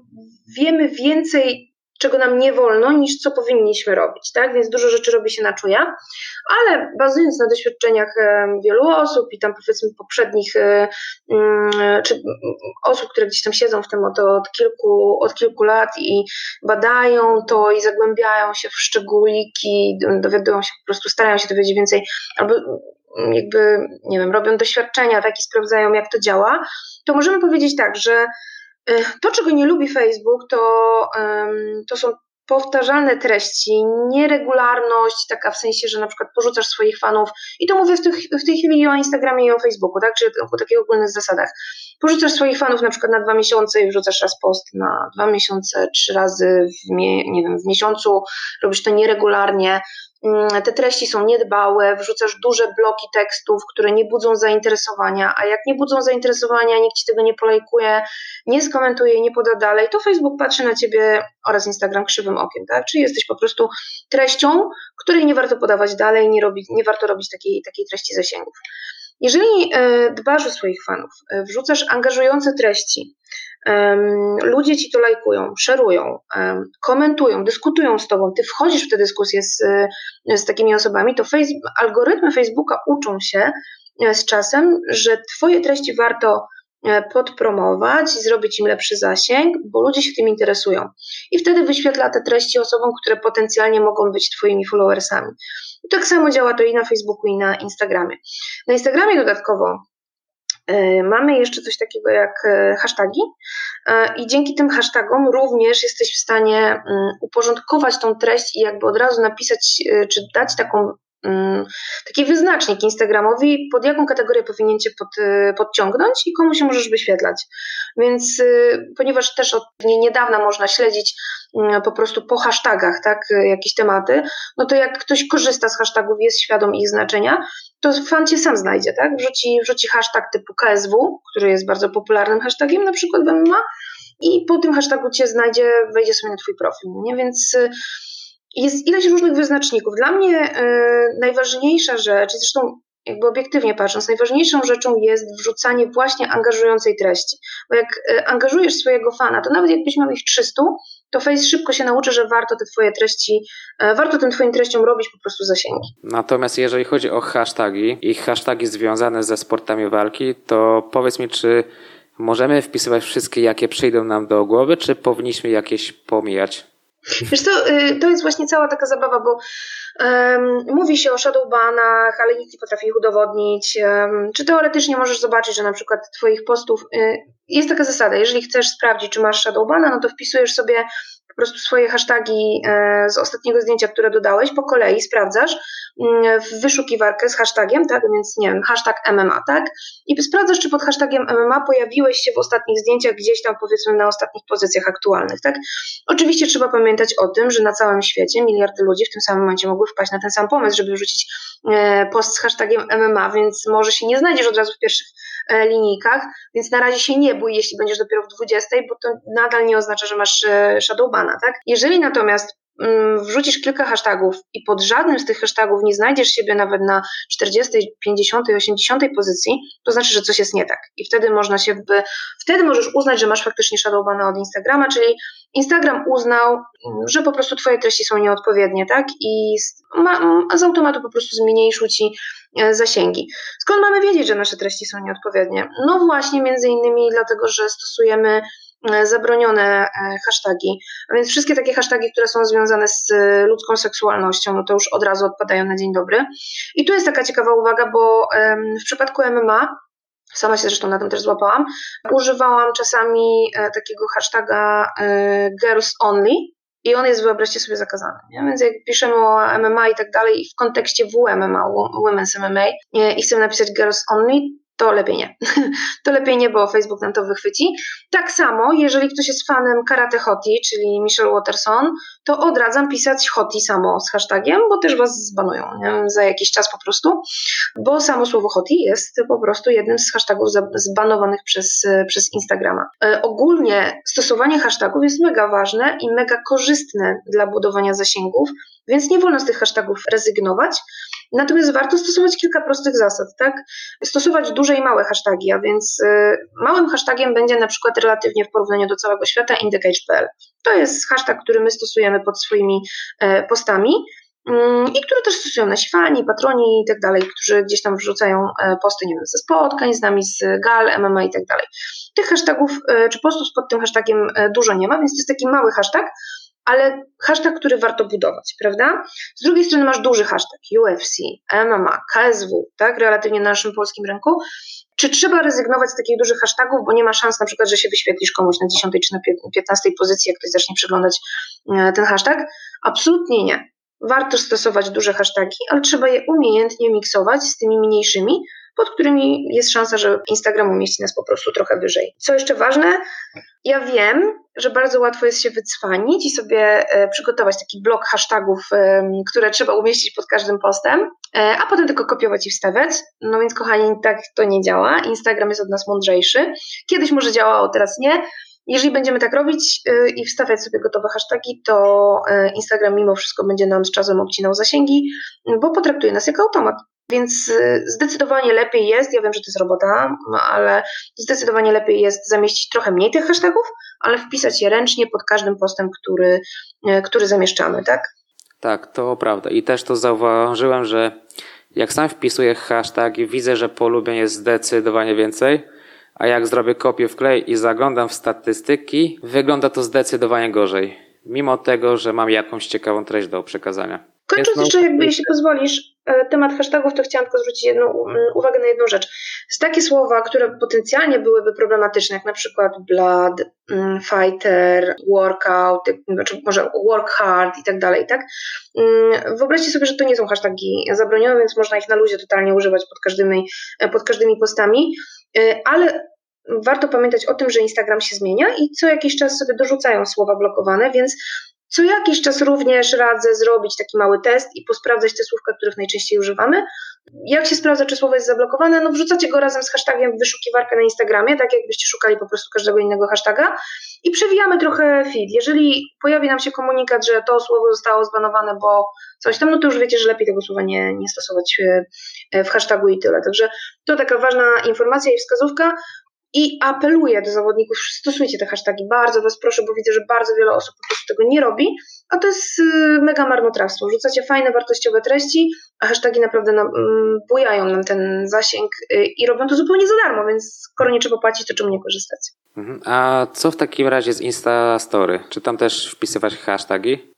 wiemy więcej czego nam nie wolno, niż co powinniśmy robić, tak? Więc dużo rzeczy robi się na czuja, ale bazując na doświadczeniach wielu osób i tam powiedzmy poprzednich, e, mm, czy osób, które gdzieś tam siedzą w tym od, od, kilku, od kilku lat i badają to i zagłębiają się w szczególiki, dowiadują się po prostu, starają się dowiedzieć więcej, albo mm, jakby, nie wiem, robią doświadczenia, tak, i sprawdzają, jak to działa, to możemy powiedzieć tak, że to, czego nie lubi Facebook, to, to są powtarzalne treści, nieregularność, taka w sensie, że na przykład porzucasz swoich fanów, i to mówię w, tych, w tej chwili o Instagramie i o Facebooku, tak, czyli o takich ogólnych zasadach. Porzucasz swoich fanów na przykład na dwa miesiące i wrzucasz raz post na dwa miesiące, trzy razy w, nie wiem, w miesiącu, robisz to nieregularnie, te treści są niedbałe, wrzucasz duże bloki tekstów, które nie budzą zainteresowania, a jak nie budzą zainteresowania, nikt ci tego nie polajkuje, nie skomentuje, nie poda dalej, to Facebook patrzy na ciebie oraz Instagram krzywym okiem, tak? Czyli jesteś po prostu treścią, której nie warto podawać dalej, nie, robić, nie warto robić takiej, takiej treści zasięgów. Jeżeli e, dbasz o swoich fanów, e, wrzucasz angażujące treści, ludzie ci to lajkują, szerują, komentują, dyskutują z tobą, ty wchodzisz w tę dyskusję z, z takimi osobami, to Facebook, algorytmy Facebooka uczą się e, z czasem, że twoje treści warto e, podpromować zrobić im lepszy zasięg, bo ludzie się tym interesują. I wtedy wyświetla te treści osobom, które potencjalnie mogą być Twoimi followersami. I tak samo działa to i na Facebooku, i na Instagramie. Na Instagramie dodatkowo mamy jeszcze coś takiego jak e, hasztagi. E, i dzięki tym hashtagom również jesteś w stanie mm, uporządkować tą treść i jakby od razu napisać, czy dać taką taki wyznacznik Instagramowi, pod jaką kategorię powinien Cię pod, podciągnąć i komu się możesz wyświetlać. Więc ponieważ też od niedawna można śledzić mm, po prostu po hashtagach, tak, jakieś tematy, no to jak ktoś korzysta z hashtagów, jest świadom ich znaczenia, to fan cię sam znajdzie, tak? Wrzuci, wrzuci hashtag typu KSW, który jest bardzo popularnym hashtagiem na przykład w MMA i po tym hashtagu cię znajdzie, wejdzie sobie na twój profil, nie? Więc y, jest ileś różnych wyznaczników. Dla mnie y, najważniejsza rzecz, zresztą jakby obiektywnie patrząc, najważniejszą rzeczą jest wrzucanie właśnie angażującej treści. Bo jak y, angażujesz swojego fana, to nawet jakbyś miał ich 300, to Face szybko się nauczy, że warto te twoje treści, e, warto tym twoim treściom robić po prostu zasięgi. Natomiast jeżeli chodzi o hasztagi i hasztagi związane ze sportami walki, to powiedz mi, czy możemy wpisywać wszystkie, jakie przyjdą nam do głowy, czy powinniśmy jakieś pomijać? Wiesz y, to jest właśnie cała taka zabawa, bo um, mówi się o shadowbanach, ale nikt nie potrafi ich udowodnić. Um, czy teoretycznie możesz zobaczyć, że na przykład twoich postów, y, jest taka zasada, jeżeli chcesz sprawdzić, czy masz shadowbana, no to wpisujesz sobie po prostu swoje hasztagi e, z ostatniego zdjęcia, które dodałeś, po kolei sprawdzasz mm, w wyszukiwarkę z hashtagiem, tak, więc nie wiem, hashtag MMA, tak, i sprawdzasz, czy pod hashtagiem MMA pojawiłeś się w ostatnich zdjęciach gdzieś tam powiedzmy na ostatnich pozycjach aktualnych, tak. Oczywiście trzeba pamiętać o tym, że na całym świecie miliardy ludzi w tym samym momencie mogły wpaść na ten sam pomysł, żeby wrzucić e, post z hashtagiem MMA, więc może się nie znajdziesz od razu w pierwszych linijkach, więc na razie się nie bój, jeśli będziesz dopiero w 20, bo to nadal nie oznacza, że masz shadowban tak? Jeżeli natomiast wrzucisz kilka hashtagów i pod żadnym z tych hashtagów nie znajdziesz siebie nawet na 40, 50, 80 pozycji, to znaczy, że coś jest nie tak. I wtedy można się, w, wtedy możesz uznać, że masz faktycznie shadowbana od Instagrama, czyli Instagram uznał, że po prostu twoje treści są nieodpowiednie, tak? I z, ma, z automatu po prostu zmniejszył ci e, zasięgi. Skąd mamy wiedzieć, że nasze treści są nieodpowiednie? No właśnie, między innymi dlatego, że stosujemy zabronione e, hasztagi. A więc wszystkie takie hasztagi, które są związane z e, ludzką seksualnością, no to już od razu odpadają na dzień dobry. I tu jest taka ciekawa uwaga, bo w przypadku MMA sama się zresztą na tym też złapałam, używałam czasami takiego hashtaga girls only i on jest, wyobraźcie sobie, zakazany. Nie? Więc jak piszemy o MMA i tak dalej w kontekście WMMA, Women's MMA i chcemy napisać girls only, to lepiej nie. <laughs> to lepiej nie, bo Facebook nam to wychwyci. Tak samo, jeżeli ktoś jest fanem Karate Hoti, czyli Michelle Watterson, to odradzam pisać Hoti samo z hashtagiem, bo też was zbanują nie? za jakiś czas po prostu, bo samo słowo Hoti jest po prostu jednym z hashtagów zbanowanych przez, przez Instagrama. E, ogólnie stosowanie hashtagów jest mega ważne i mega korzystne dla budowania zasięgów, więc nie wolno z tych hashtagów rezygnować. Natomiast warto stosować kilka prostych zasad, tak? Stosować duże i małe hasztagi, a więc y, małym hashtagiem będzie na przykład relatywnie w porównaniu do całego świata indicage.pl. To jest hashtag, który my stosujemy pod swoimi e, postami mm, i które też stosują nasi fani, patroni i tak dalej, którzy gdzieś tam wrzucają e, posty, nie wiem, ze spotkań z nami, z gal, MMA i tak dalej. Tych hashtagów, e, czy postów pod tym hashtagiem dużo nie ma, więc to jest taki mały hashtag, ale hashtag, który warto budować, prawda? Z drugiej strony masz duży hashtag UFC, MMA, KSW, tak, relatywnie na naszym polskim rynku. Czy trzeba rezygnować z takich dużych hashtagów, bo nie ma szans na przykład, że się wyświetlisz komuś na 10 czy na 15 pozycji, jak ktoś zacznie przeglądać e, ten hashtag? Absolutnie nie. Warto stosować duże hashtagi, ale trzeba je umiejętnie miksować z tymi mniejszymi, pod którymi jest szansa, że Instagram umieści nas po prostu trochę wyżej. Co jeszcze ważne, ja wiem, że bardzo łatwo jest się wycwanić i sobie e, przygotować taki blok hashtagów, które trzeba umieścić pod każdym postem, e, a potem tylko kopiować i wstawiać. No więc kochani, tak to nie działa. Instagram jest od nas mądrzejszy. Kiedyś może działało, teraz nie. Jeżeli będziemy tak robić e, i wstawiać sobie gotowe hasztagi, to Instagram mimo wszystko będzie nam z czasem obcinał zasięgi, bo potraktuje nas jako automat. Więc y, zdecydowanie lepiej jest, ja wiem, że to jest robota, no, ale zdecydowanie lepiej jest zamieścić trochę mniej tych hashtagów, ale wpisać je ręcznie pod każdym postem, który, y, który zamieszczamy, tak? Tak, to prawda. I też to zauważyłem, że jak sam wpisuję hasztagi, widzę, że polubień jest zdecydowanie więcej, a jak zrobię kopię w klej i zaglądam w statystyki, wygląda to zdecydowanie gorzej. Mimo tego, że mam jakąś ciekawą treść do przekazania. Kończąc jeszcze, jakby, jeśli pozwolisz, e, temat hashtagów, to chciałam tylko zwrócić jedną, mm, uwagę na jedną rzecz. Z takie słowa, które potencjalnie byłyby problematyczne, jak na przykład blood, mm, fighter, workout, znaczy może work hard i tak dalej, tak? Mm, wyobraźcie sobie, że to nie są hasztagi zabronione, więc można ich na luzie totalnie używać pod każdymi, e, pod każdymi postami, ale warto pamiętać o tym, że Instagram się zmienia i co jakiś czas sobie dorzucają słowa blokowane, więc co jakiś czas również radzę zrobić taki mały test i posprawdzać te słówka, których najczęściej używamy. Jak się sprawdza, czy słowo jest zablokowane? No wrzucacie go razem z hashtagiem w wyszukiwarkę na Instagramie, tak jakbyście szukali po prostu każdego innego hashtaga i przewijamy trochę feed. Jeżeli pojawi nam się komunikat, że to słowo zostało zbanowane, bo coś tam, no to już wiecie, że lepiej tego słowa nie, nie stosować w hashtagu i tyle. Także to taka ważna informacja i wskazówka i apeluję do zawodników, stosujcie te hasztagi, bardzo Was proszę, bo widzę, że bardzo wiele osób po prostu tego nie robi, a to jest y, mega marnotrawstwo. Rzucacie fajne, wartościowe treści, a hasztagi naprawdę mm, bujają nam ten zasięg y, i robią to zupełnie za darmo, więc skoro nie trzeba płacić, to czemu nie korzystać? Mhm. A co w takim razie z Insta Story? Czy tam też wpisywać hasztagi?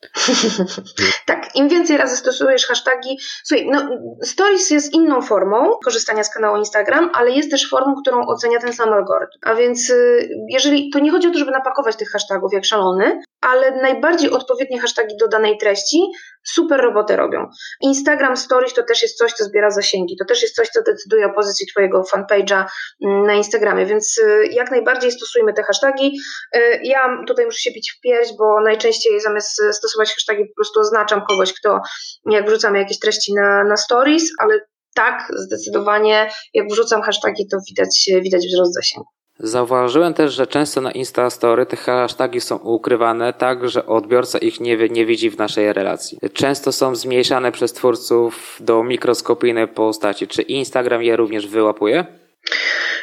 <laughs> tak, im więcej razy stosujesz hasztagi. Słuchaj, no, Stories jest inną formą korzystania z kanału Instagram, ale jest też formą, którą ocenia ten sam algorytm. A więc y, jeżeli to nie chodzi o to, żeby napakować tych hashtagów jak szalony, ale najbardziej odpowiednie hasztagi do danej treści super robotę robią. Instagram Stories to też jest coś, co zbiera zasięgi, to też jest coś, co decyduje o pozycji Twojego fanpage'a mm, na Instagramie, więc y, jak najbardziej stosujmy te hasztagi. Y, ja tutaj muszę się pić w pierś, bo najczęściej zamiast stosować hasztagi po prostu oznaczam kogoś, kto jak wrzucamy jakieś treści na, na Stories, ale tak, zdecydowanie jak wrzucam hasztagi, to widać, widać wzrost zasięgu. Zauważyłem też, że często na Instastory te hasztagi są ukrywane tak, że odbiorca ich nie, nie widzi w naszej relacji. Często są zmniejszane przez twórców do mikroskopijnej postaci. Czy Instagram je również wyłapuje?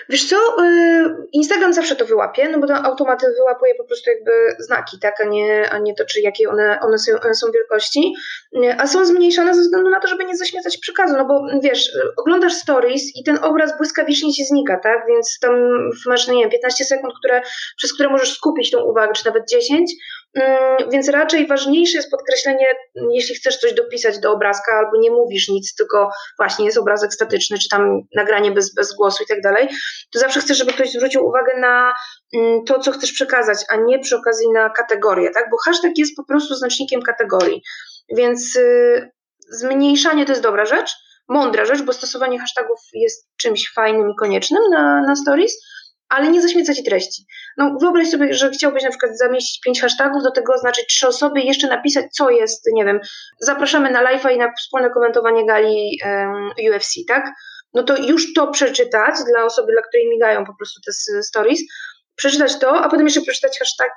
Wiesz co, y, Instagram zawsze to wyłapie, no bo to automaty wyłapuje po prostu jakby znaki, tak, a nie, a nie to, czy jakie one, one, są, one są wielkości, y, a są zmniejszane ze względu na to, żeby nie zaśmiecać przekazu, no bo wiesz, oglądasz stories i ten obraz błyskawicznie ci znika, tak, więc tam masz, nie wiem, 15 sekund, które, przez które możesz skupić tą uwagę, czy nawet 10, Mm, więc raczej ważniejsze jest podkreślenie, jeśli chcesz coś dopisać do obrazka albo nie mówisz nic, tylko właśnie jest obrazek statyczny, czy tam nagranie bez, bez głosu i tak dalej, to zawsze chcesz, żeby ktoś zwrócił uwagę na mm, to, co chcesz przekazać, a nie przy okazji na kategorię, tak? Bo hashtag jest po prostu znacznikiem kategorii. Więc y, zmniejszanie to jest dobra rzecz, mądra rzecz, bo stosowanie hashtagów jest czymś fajnym i koniecznym na, na stories, ale nie zaśmieca ci treści. No wyobraź sobie, że chciałbyś na przykład zamieścić pięć hashtagów, do tego oznaczyć trzy osoby i jeszcze napisać, co jest, nie wiem, zapraszamy na live'a i na wspólne komentowanie gali um, UFC, tak? No to już to przeczytać dla osoby, dla której migają po prostu te stories, przeczytać to, a potem jeszcze przeczytać hashtag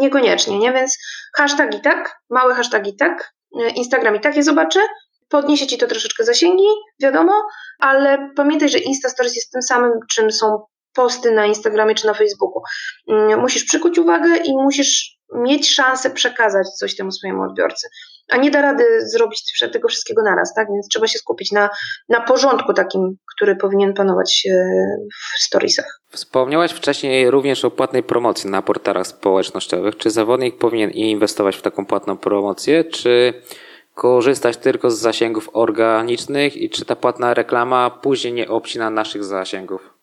niekoniecznie, nie? Więc hashtagi tak, małe hashtagi tak, Instagram i tak je zobaczę, podniesie ci to troszeczkę zasięgi, wiadomo, ale pamiętaj, że Insta Stories jest tym samym, czym są posty na Instagramie czy na Facebooku. Mm, musisz przykuć uwagę i musisz mieć szansę przekazać coś temu swojemu odbiorcy. A nie da rady zrobić tego wszystkiego naraz, tak? Więc trzeba się skupić na, na porządku takim, który powinien panować e, w storiesach. Wspomniałaś wcześniej również o płatnej promocji na portalach społecznościowych. Czy zawodnik powinien inwestować w taką płatną promocję, czy korzystać tylko z zasięgów organicznych i czy ta płatna reklama później nie obcina naszych zasięgów?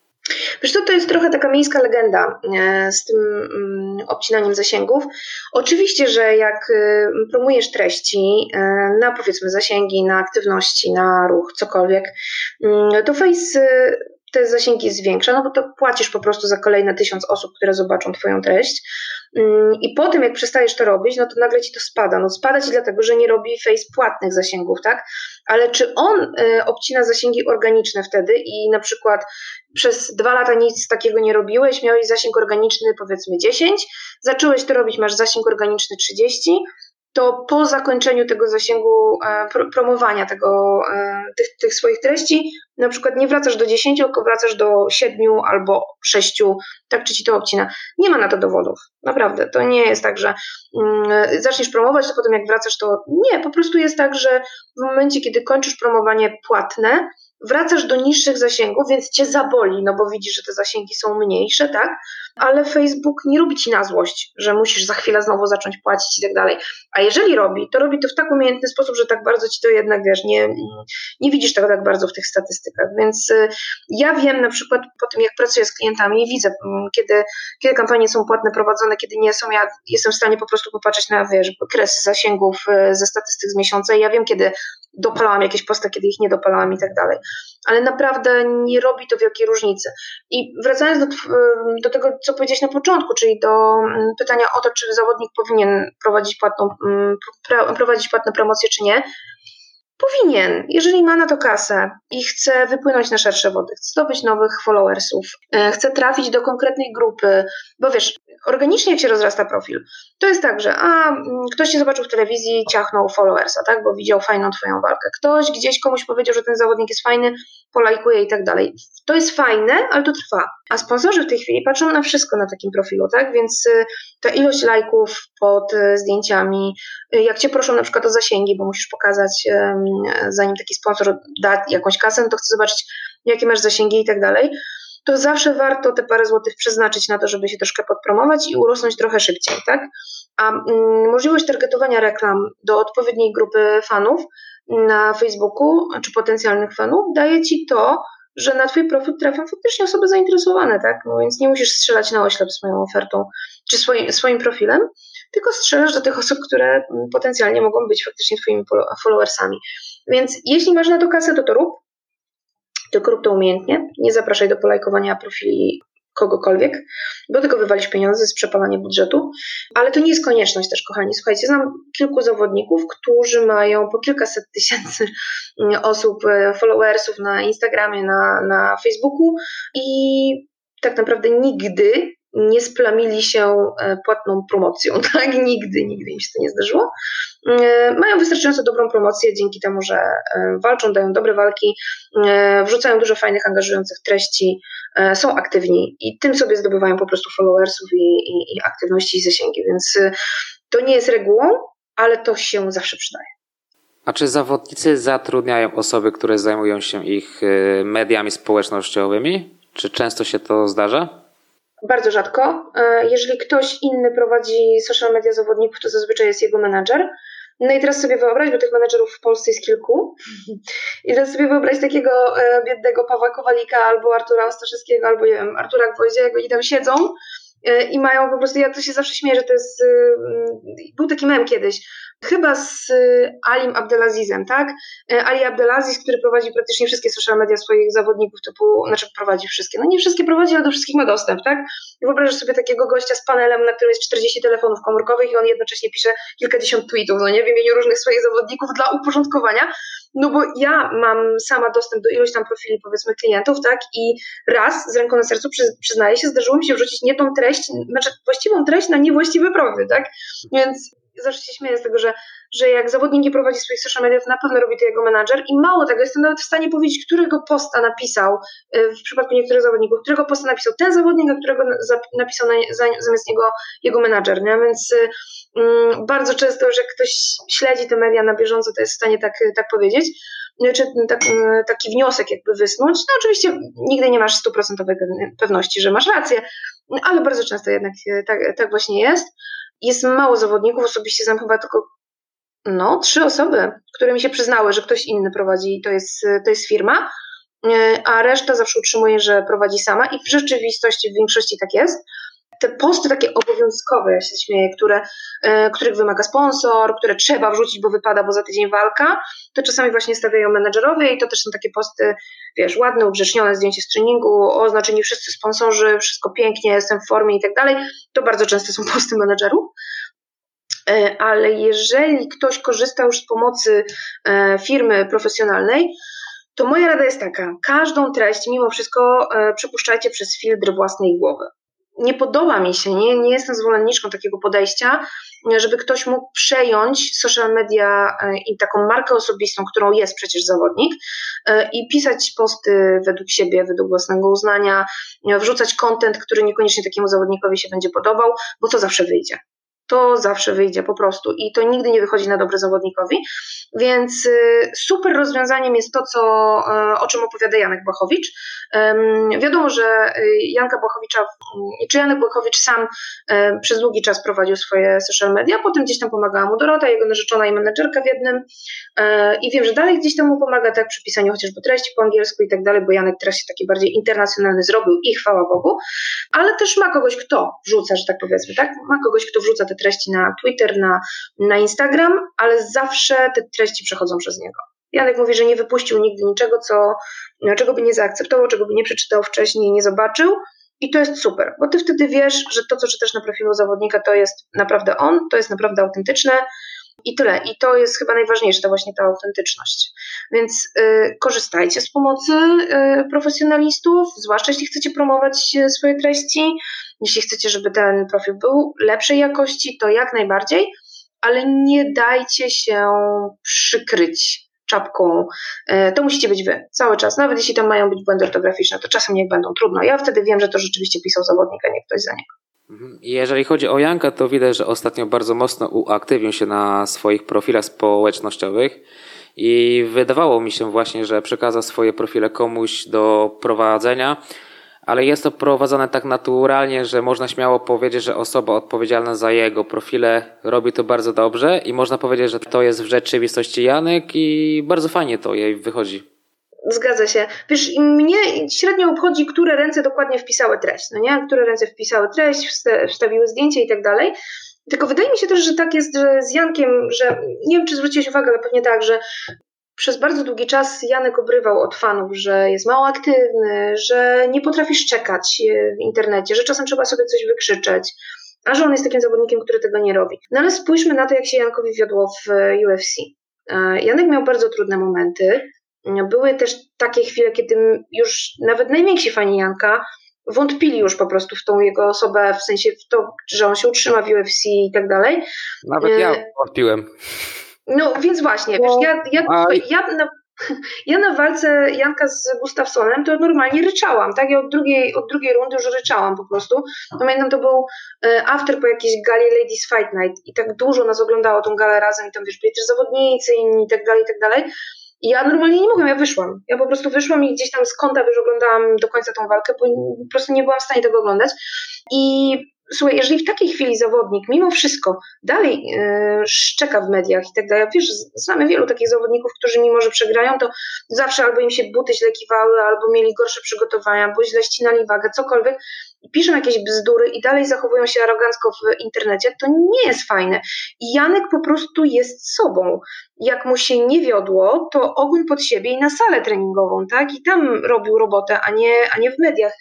Co, to jest trochę taka miejska legenda e, z tym mm, obcinaniem zasięgów. Oczywiście, że jak y, promujesz treści e, na powiedzmy zasięgi, na aktywności, na ruch, cokolwiek, mm, to Face te zasięgi zwiększa, no bo to płacisz po prostu za kolejne tysiąc osób, które zobaczą Twoją treść. Mm, I po tym, jak przestajesz to robić, no to nagle ci to spada. No spada ci dlatego, że nie robi Face płatnych zasięgów, tak? Ale czy on y, obcina zasięgi organiczne wtedy i na przykład przez dwa lata nic takiego nie robiłeś, miałeś zasięg organiczny powiedzmy 10, zacząłeś to robić, masz zasięg organiczny 30, to po zakończeniu tego zasięgu e, promowania tego, e, tych, tych, swoich treści, na przykład nie wracasz do 10, tylko wracasz do 7 albo 6, tak czy ci to obcina. Nie ma na to dowodów, naprawdę. To nie jest tak, że mm, zaczniesz promować, to potem jak wracasz, to nie, po prostu jest tak, że w momencie, kiedy kończysz promowanie płatne, wracasz do niższych zasięgów, więc cię zaboli, no bo widzisz, że te zasięgi są mniejsze, tak? Ale Facebook nie robi ci na złość, że musisz za chwilę znowu zacząć płacić i tak dalej. A jeżeli robi, to robi to w tak umiejętny sposób, że tak bardzo ci to jednak, wiesz, nie, nie widzisz tego tak bardzo w tych statystykach. Więc y, ja wiem na przykład po tym, jak pracuję z klientami, widzę, mm, kiedy, kiedy kampanie są płatne prowadzone, kiedy nie są, ja jestem w stanie po prostu popatrzeć na, wiesz, kresy zasięgów y, ze statystyk z miesiąca i ja wiem, kiedy dopalałam jakieś posty, kiedy ich nie dopalałam i tak dalej. Ale naprawdę nie robi to wielkiej różnicy. I wracając do, do tego, co powiedziałeś na początku, czyli do pytania o to, czy zawodnik powinien prowadzić, płatną, prowadzić płatne promocje, czy nie, Powinien, jeżeli ma na to kasę i chce wypłynąć na szersze wody, chce zdobyć nowych followersów, e, chce trafić do konkretnej grupy, bo wiesz, organicznie jak się rozrasta profil, to jest tak, że a, mm, ktoś cię zobaczył w telewizji, ciachnął followersa, tak, bo widział fajną twoją walkę. Ktoś gdzieś komuś powiedział, że ten zawodnik jest fajny, polajkuje i tak dalej. To jest fajne, ale to trwa. A sponsorzy w tej chwili patrzą na wszystko na takim profilu, tak, więc y, ta ilość lajków pod y, zdjęciami, y, jak cię proszą na przykład o zasięgi, bo musisz pokazać, zanim taki sponsor da jakąś kasę, no to chce zobaczyć, jakie masz zasięgi i tak dalej to zawsze warto te parę złotych przeznaczyć na to, żeby się troszkę podpromować i urosnąć trochę szybciej, tak? A mm, możliwość targetowania reklam do odpowiedniej grupy fanów na Facebooku, czy potencjalnych fanów, daje ci to, że na Twój profil trafią faktycznie osoby zainteresowane, tak? No więc nie musisz strzelać na oślep swoją ofertą czy swoim, swoim profilem, tylko strzelasz do tych osób, które mm, potencjalnie mogą być faktycznie Twoimi followersami. Więc jeśli masz na to kasę, to to rób, tylko rób to umiejętnie. Nie zapraszaj do polajkowania profili kogokolwiek, bo tylko wywalisz pieniądze z przepalania budżetu. Ale to nie jest konieczność też, kochani. Słuchajcie, znam kilku zawodników, którzy mają po kilkaset tysięcy osób, e, followersów na Instagramie, na, na Facebooku i tak naprawdę nigdy nie splamili się e, płatną promocją, <laughs> tak? Nigdy, nigdy im się to nie zdarzyło. E, mają wystarczająco dobrą promocję dzięki temu, że e, walczą, dają dobre walki, wrzucają dużo fajnych, angażujących treści, są aktywni i tym sobie zdobywają po prostu followersów i, i, i aktywności i zasięgi, więc to nie jest regułą, ale to się zawsze przydaje. A czy zawodnicy zatrudniają osoby, które zajmują się ich mediami społecznościowymi? Czy często się to zdarza? Bardzo rzadko. E, jeżeli ktoś inny prowadzi social media zawodników, to zazwyczaj jest jego menadżer. No i teraz sobie wyobraź, bo tych menedżerów w Polsce jest kilku. I teraz sobie wyobraź takiego e, biednego Pawła Kowalika albo Artura Ostaszewskiego, albo nie wiem, Artura Gwoździego i tam siedzą i mają po prostu, ja to się zawsze śmieję, że to jest, był taki mem kiedyś, chyba z y, Alim Abdelazizem, tak? Y, Ali Abdelaziz, który prowadzi praktycznie wszystkie social media swoich zawodników, typu, znaczy prowadzi wszystkie, no nie wszystkie prowadzi, ale do wszystkich ma dostęp, tak? I wyobrażasz sobie takiego gościa z panelem, na którym jest 40 telefonów komórkowych i on jednocześnie pisze kilkadziesiąt tweetów, no nie, w imieniu różnych swoich zawodników dla uporządkowania, no bo ja mam sama dostęp do iluś tam profili, powiedzmy, klientów, tak? I raz z ręką na sercu przyznaję się, zdarzyło mi się wrzucić nie tą treść, znaczy właściwą treść na niewłaściwe profil, tak? Więc zawsze się śmieję z tego, że, że jak zawodnik nie prowadzi swoich social mediów, na pewno robi to jego menadżer i mało tego, jestem nawet w stanie powiedzieć, którego posta napisał y, w przypadku niektórych zawodników, którego posta napisał ten zawodnik, a którego napisał na, zamiast niego jego menadżer, nie? więc y, mm, bardzo często, że ktoś śledzi te media na bieżąco, to jest w stanie tak, tak powiedzieć, czy tak, taki wniosek jakby wysnuć. No oczywiście nigdy nie masz stuprocentowej pewności, że masz rację, ale bardzo często jednak tak, tak właśnie jest jest mało zawodników, osobiście znam chyba tylko no, trzy osoby, które mi się przyznały, że ktoś inny prowadzi, to jest, to jest firma, e, a reszta zawsze utrzymuje, że prowadzi sama i w rzeczywistości w większości tak jest. Te posty takie obowiązkowe, ja się śmieję, które, e, których wymaga sponsor, które trzeba wrzucić, bo wypada, bo za tydzień walka, to czasami właśnie stawiają menedżerowie i to też są takie posty, wiesz, ładne, ugrzecznione zdjęcie z treningu, oznaczeni wszyscy sponsorzy, wszystko pięknie, jestem w formie i tak dalej. To bardzo często są posty menedżerów. E, ale jeżeli ktoś korzysta już z pomocy e, firmy profesjonalnej, to moja rada jest taka: każdą treść mimo wszystko przepuszczajcie przez filtr własnej głowy. Nie podoba mi się, nie, nie jestem zwolenniczką takiego podejścia, żeby ktoś mógł przejąć social media i taką markę osobistą, którą jest przecież zawodnik, i pisać posty według siebie, według własnego uznania, wrzucać kontent, który niekoniecznie takiemu zawodnikowi się będzie podobał, bo to zawsze wyjdzie to zawsze wyjdzie po prostu i to nigdy nie wychodzi na dobre zawodnikowi. Więc y, super rozwiązaniem jest to, co, y, o czym opowiada Janek Błachowicz. Wiadomo, że y, Janka Błachowicza, czy Janek Błachowicz sam przez długi czas prowadził swoje social media, potem gdzieś tam pomagała mu Dorota, jego narzeczona i menedżerka w jednym i wiem, że dalej gdzieś tam mu pomaga, tak, przy pisaniu chociażby treści po angielsku i tak dalej, bo Janek teraz się taki bardziej internacjonalny zrobił i chwała Bogu, ale też ma kogoś, kto wrzuca, że tak powiedzmy, tak, ma kogoś, kto wrzuca te treści na Twitter, na, na Instagram, ale zawsze te treści przechodzą przez niego. Janek mówi, że nie wypuścił nigdy niczego, co, czego by nie zaakceptował, czego by nie przeczytał wcześniej, nie zobaczył. I to jest super, bo ty wtedy wiesz, że to, co czytasz na profilu zawodnika, to jest naprawdę on, to jest naprawdę autentyczne i tyle. I to jest chyba najważniejsze, to właśnie ta autentyczność. Więc y, korzystajcie z pomocy y, profesjonalistów, zwłaszcza jeśli chcecie promować y, swoje treści. Jeśli chcecie, żeby ten profil był lepszej jakości, to jak najbardziej, ale nie dajcie się przykryć czapką. Y, to musicie być wy cały czas. Nawet jeśli tam mają być błędy ortograficzne, to czasem niech będą trudno. Ja wtedy wiem, że to rzeczywiście pisał zawodnik, a nie ktoś za niego. Mhm. Jeżeli chodzi o Janka, to widać, że ostatnio bardzo mocno uaktywnił się na swoich profilach społecznościowych i wydawało mi się właśnie, że przekazał swoje profile komuś do prowadzenia, ale jest to prowadzone tak naturalnie, że można śmiało powiedzieć, że osoba odpowiedzialna za jego profile robi to bardzo dobrze i można powiedzieć, że to jest w rzeczywistości Janek i bardzo fajnie to jej wychodzi. Zgadza się. Wiesz, mnie średnio obchodzi, które ręce dokładnie wpisały treść, no nie? Które ręce wpisały treść, wstawiły zdjęcie i tak dalej. Tylko wydaje mi się też, że tak jest że z Jankiem, że nie wiem, czy zwróciłeś uwagę, ale pewnie tak, że przez bardzo długi czas Janek obrywał od fanów, że jest mało aktywny, że nie potrafi szczekać w internecie, że czasem trzeba sobie coś wykrzyczeć, a że on jest takim zawodnikiem, który tego nie robi. No ale spójrzmy na to, jak się Jankowi wiodło w UFC. E, Janek miał bardzo trudne momenty, były też takie chwile, kiedy już nawet najwięksi fani Janka wątpili już po prostu w tą jego osobę, w sensie w to, że on się utrzyma w UFC i tak dalej. Nawet ja E, wątpiłem. No więc właśnie, No, wiesz, ja, ja, a- ja, na, <laughs> ja na walce Janka z Gustafsonem to normalnie ryczałam, tak? Ja od drugiej, od drugiej rundy już ryczałam po prostu. Pamiętam, to był e, after po jakiejś gali Ladies Fight Night i tak dużo nas oglądało tą galę razem i tam wiesz, byli też zawodnicy inni i tak dalej, i tak dalej. I ja normalnie nie mogłam, ja wyszłam. Ja po prostu wyszłam i gdzieś tam z kąta wiesz, oglądałam do końca tą walkę, bo po prostu nie byłam w stanie tego oglądać. I słuchaj, jeżeli w takiej chwili zawodnik mimo wszystko dalej yy, szczeka w mediach i tak dalej, wiesz, znamy wielu takich zawodników, którzy mimo, że przegrają, to zawsze albo im się buty źle kiwały, albo mieli gorsze przygotowania, albo źle ścinali wagę, cokolwiek, i piszą jakieś bzdury i dalej zachowują się arogancko w internecie, to nie jest fajne. I Janek po prostu jest sobą. Jak mu się nie wiodło, to ogon pod siebie i na salę treningową, tak? I tam robił robotę, a nie, a nie w mediach.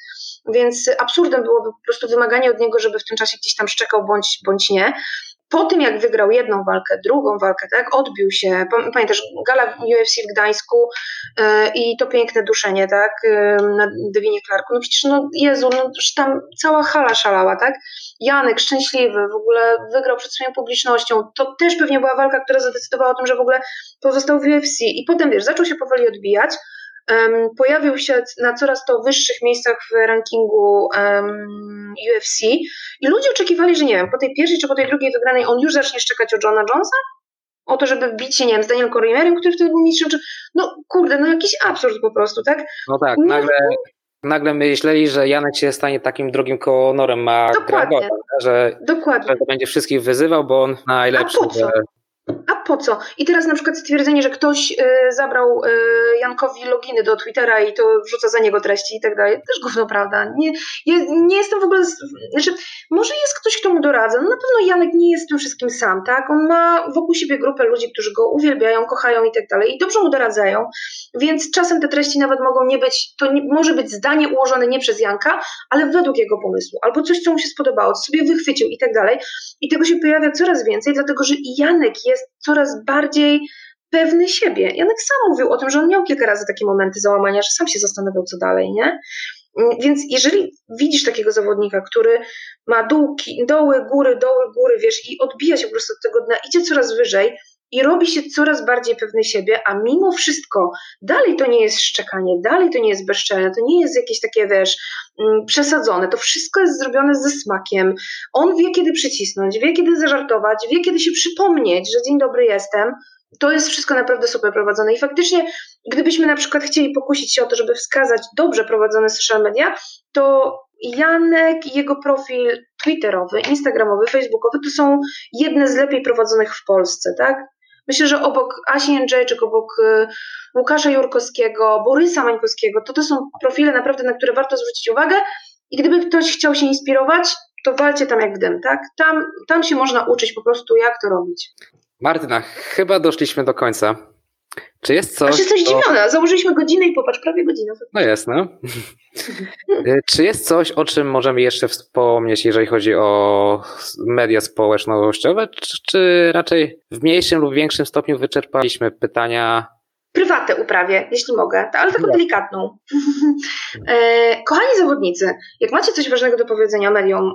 Więc absurdem byłoby po prostu wymaganie od niego, żeby w tym czasie gdzieś tam szczekał bądź, bądź nie. Po tym, jak wygrał jedną walkę, drugą walkę, tak, odbił się, Pam- pamiętasz, gala UFC w Gdańsku yy, i to piękne duszenie, tak, yy, na Devinie Clarku, no przecież, no Jezu, no tam cała hala szalała, tak, Janek szczęśliwy, w ogóle wygrał przed swoją publicznością, to też pewnie była walka, która zadecydowała o tym, że w ogóle pozostał w UFC i potem, wiesz, zaczął się powoli odbijać, pojawił się na coraz to wyższych miejscach w rankingu UFC i ludzie oczekiwali, że nie wiem, po tej pierwszej czy po tej drugiej wygranej on już zacznie szczekać o Johna Jonesa, o to, żeby bić się, nie wiem, z Daniel Corrierem, który wtedy był mistrzem, czy... no kurde, no jakiś absurd po prostu, tak? No tak, Nie, nagle, nagle myśleli, że Janek się stanie takim drugim konorem ma Dokładnie. Gregora, że, Dokładnie. że to będzie wszystkich wyzywał, bo on najlepszy. A po co? Po co? I teraz na przykład stwierdzenie, że ktoś y, zabrał y, Jankowi loginy do Twittera i to wrzuca za niego treści i tak dalej, też gówno prawda. Nie, ja nie jestem w ogóle, z- znaczy może jest ktoś, kto mu doradza, no na pewno Janek nie jest tym wszystkim sam, tak? On ma wokół siebie grupę ludzi, którzy go uwielbiają, kochają i tak dalej i dobrze mu doradzają, więc czasem te treści nawet mogą nie być, to nie, może być zdanie ułożone nie przez Janka, ale według jego pomysłu, albo coś, co mu się spodobało, co sobie wychwycił i tak dalej. I tego się pojawia coraz więcej, dlatego że Janek jest bardziej pewny siebie. Janek sam mówił o tym, że on miał kilka razy takie momenty załamania, że sam się zastanawiał, co dalej, nie? Mm, Więc jeżeli widzisz takiego zawodnika, który ma dółki, doły, góry, doły, góry, wiesz, i odbija się po prostu od tego dna, idzie coraz wyżej i robi się coraz bardziej pewny siebie, a mimo wszystko dalej to nie jest szczekanie, dalej to nie jest bezczelne, to nie jest jakieś takie, wiesz, mm, przesadzone, to wszystko jest zrobione ze smakiem, on wie, kiedy przycisnąć, wie, kiedy zażartować, wie, kiedy się przypomnieć, że dzień dobry jestem. To jest wszystko naprawdę super prowadzone. I faktycznie, gdybyśmy na przykład chcieli pokusić się o to, żeby wskazać dobrze prowadzone social media, to Janek i jego profil Twitterowy, Instagramowy, Facebookowy to są jedne z lepiej prowadzonych w Polsce, tak? Myślę, że obok Asi Jędrzejczyk, obok y, Łukasza Jurkowskiego, Borysa Mańkowskiego, to to są profile naprawdę, na które warto zwrócić uwagę. I gdyby ktoś chciał się inspirować, to walcie tam jak w dym, tak? Tam, tam się można uczyć po prostu, jak to robić. Martyna, chyba doszliśmy do końca. Czy jest coś... Aż jesteś co- zdziwiona, założyliśmy godzinę i popatrz, prawie godzinę. No jest, no. Czy jest coś, o czym możemy jeszcze wspomnieć, jeżeli chodzi o media społecznościowe, czy, czy raczej w mniejszym lub większym stopniu wyczerpaliśmy pytania? Prywatę uprawię, jeśli mogę, ale taką delikatną. e, kochani zawodnicy, jak macie coś ważnego do powiedzenia mediom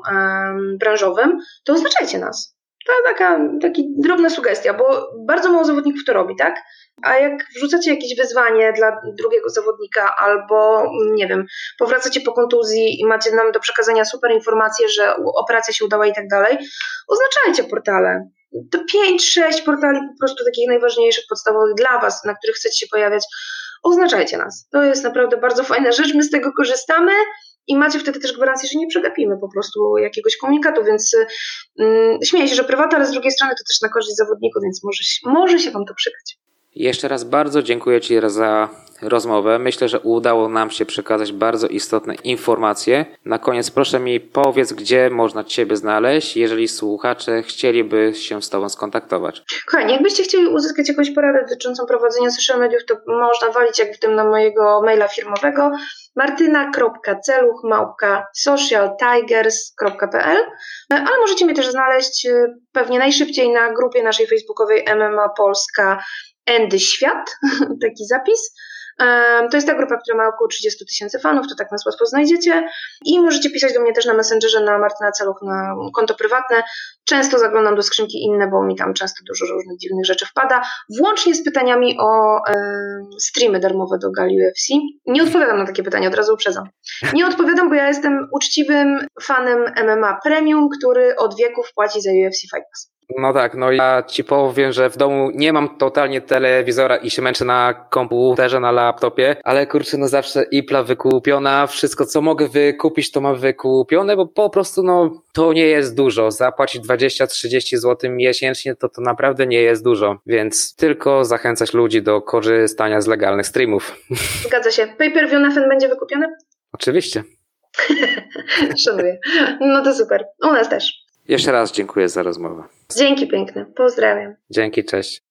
branżowym, to oznaczajcie nas. To taka taki drobna sugestia, bo bardzo mało zawodników to robi, tak? A jak wrzucacie jakieś wyzwanie dla drugiego zawodnika albo, mm, nie wiem, powracacie po kontuzji i macie nam do przekazania super informacje, że operacja się udała i tak dalej, oznaczajcie portale. To 5-6 portali po prostu takich najważniejszych, podstawowych dla Was, na których chcecie się pojawiać. Oznaczajcie nas. To jest naprawdę bardzo fajna rzecz, my z tego korzystamy i macie wtedy też gwarancję, że nie przegapimy po prostu jakiegoś komunikatu, więc mm, śmieję się, że prywata, ale z drugiej strony to też na korzyść zawodników, więc może, może się Wam to przydać. Jeszcze raz bardzo dziękuję Ci za rozmowę. Myślę, że udało nam się przekazać bardzo istotne informacje. Na koniec proszę mi powiedz, gdzie można Ciebie znaleźć, jeżeli słuchacze chcieliby się z Tobą skontaktować. Kochani, jakbyście chcieli uzyskać jakąś poradę dotyczącą prowadzenia social mediów, to można walić jak w tym na mojego maila firmowego martyna.celuch.socialtigers.pl ale możecie mnie też znaleźć e, pewnie najszybciej na grupie naszej facebookowej MMA Polska Endy Świat, <laughs> taki zapis. To jest ta grupa, która ma około 30 tysięcy fanów, to tak nas łatwo znajdziecie. I możecie pisać do mnie też na Messengerze na Martyna Celuch na konto prywatne. Często zaglądam do skrzynki inne, bo mi tam często dużo różnych dziwnych rzeczy wpada, włącznie z pytaniami o e, streamy darmowe do Gali UFC. Nie odpowiadam na takie pytania, od razu uprzedzam. Nie odpowiadam, bo ja jestem uczciwym fanem MMA Premium, który od wieków płaci za UFC Fight Pass. No tak, no ja ci powiem, że w domu nie mam totalnie telewizora i się męczę na komputerze, na laptopie, ale kurczę, no zawsze Ipla wykupiona, wszystko co mogę wykupić to mam wykupione, bo po prostu no to nie jest dużo. Zapłacić 20-30 zł miesięcznie to to naprawdę nie jest dużo, więc tylko zachęcać ludzi do korzystania z legalnych streamów. <laughs> Zgadza się. Pay-per-view na ten będzie wykupiony? Oczywiście. <laughs> Szanuję. No to super. U nas też. Jeszcze raz dziękuję za rozmowę. Dzięki piękne. Pozdrawiam. Dzięki, cześć.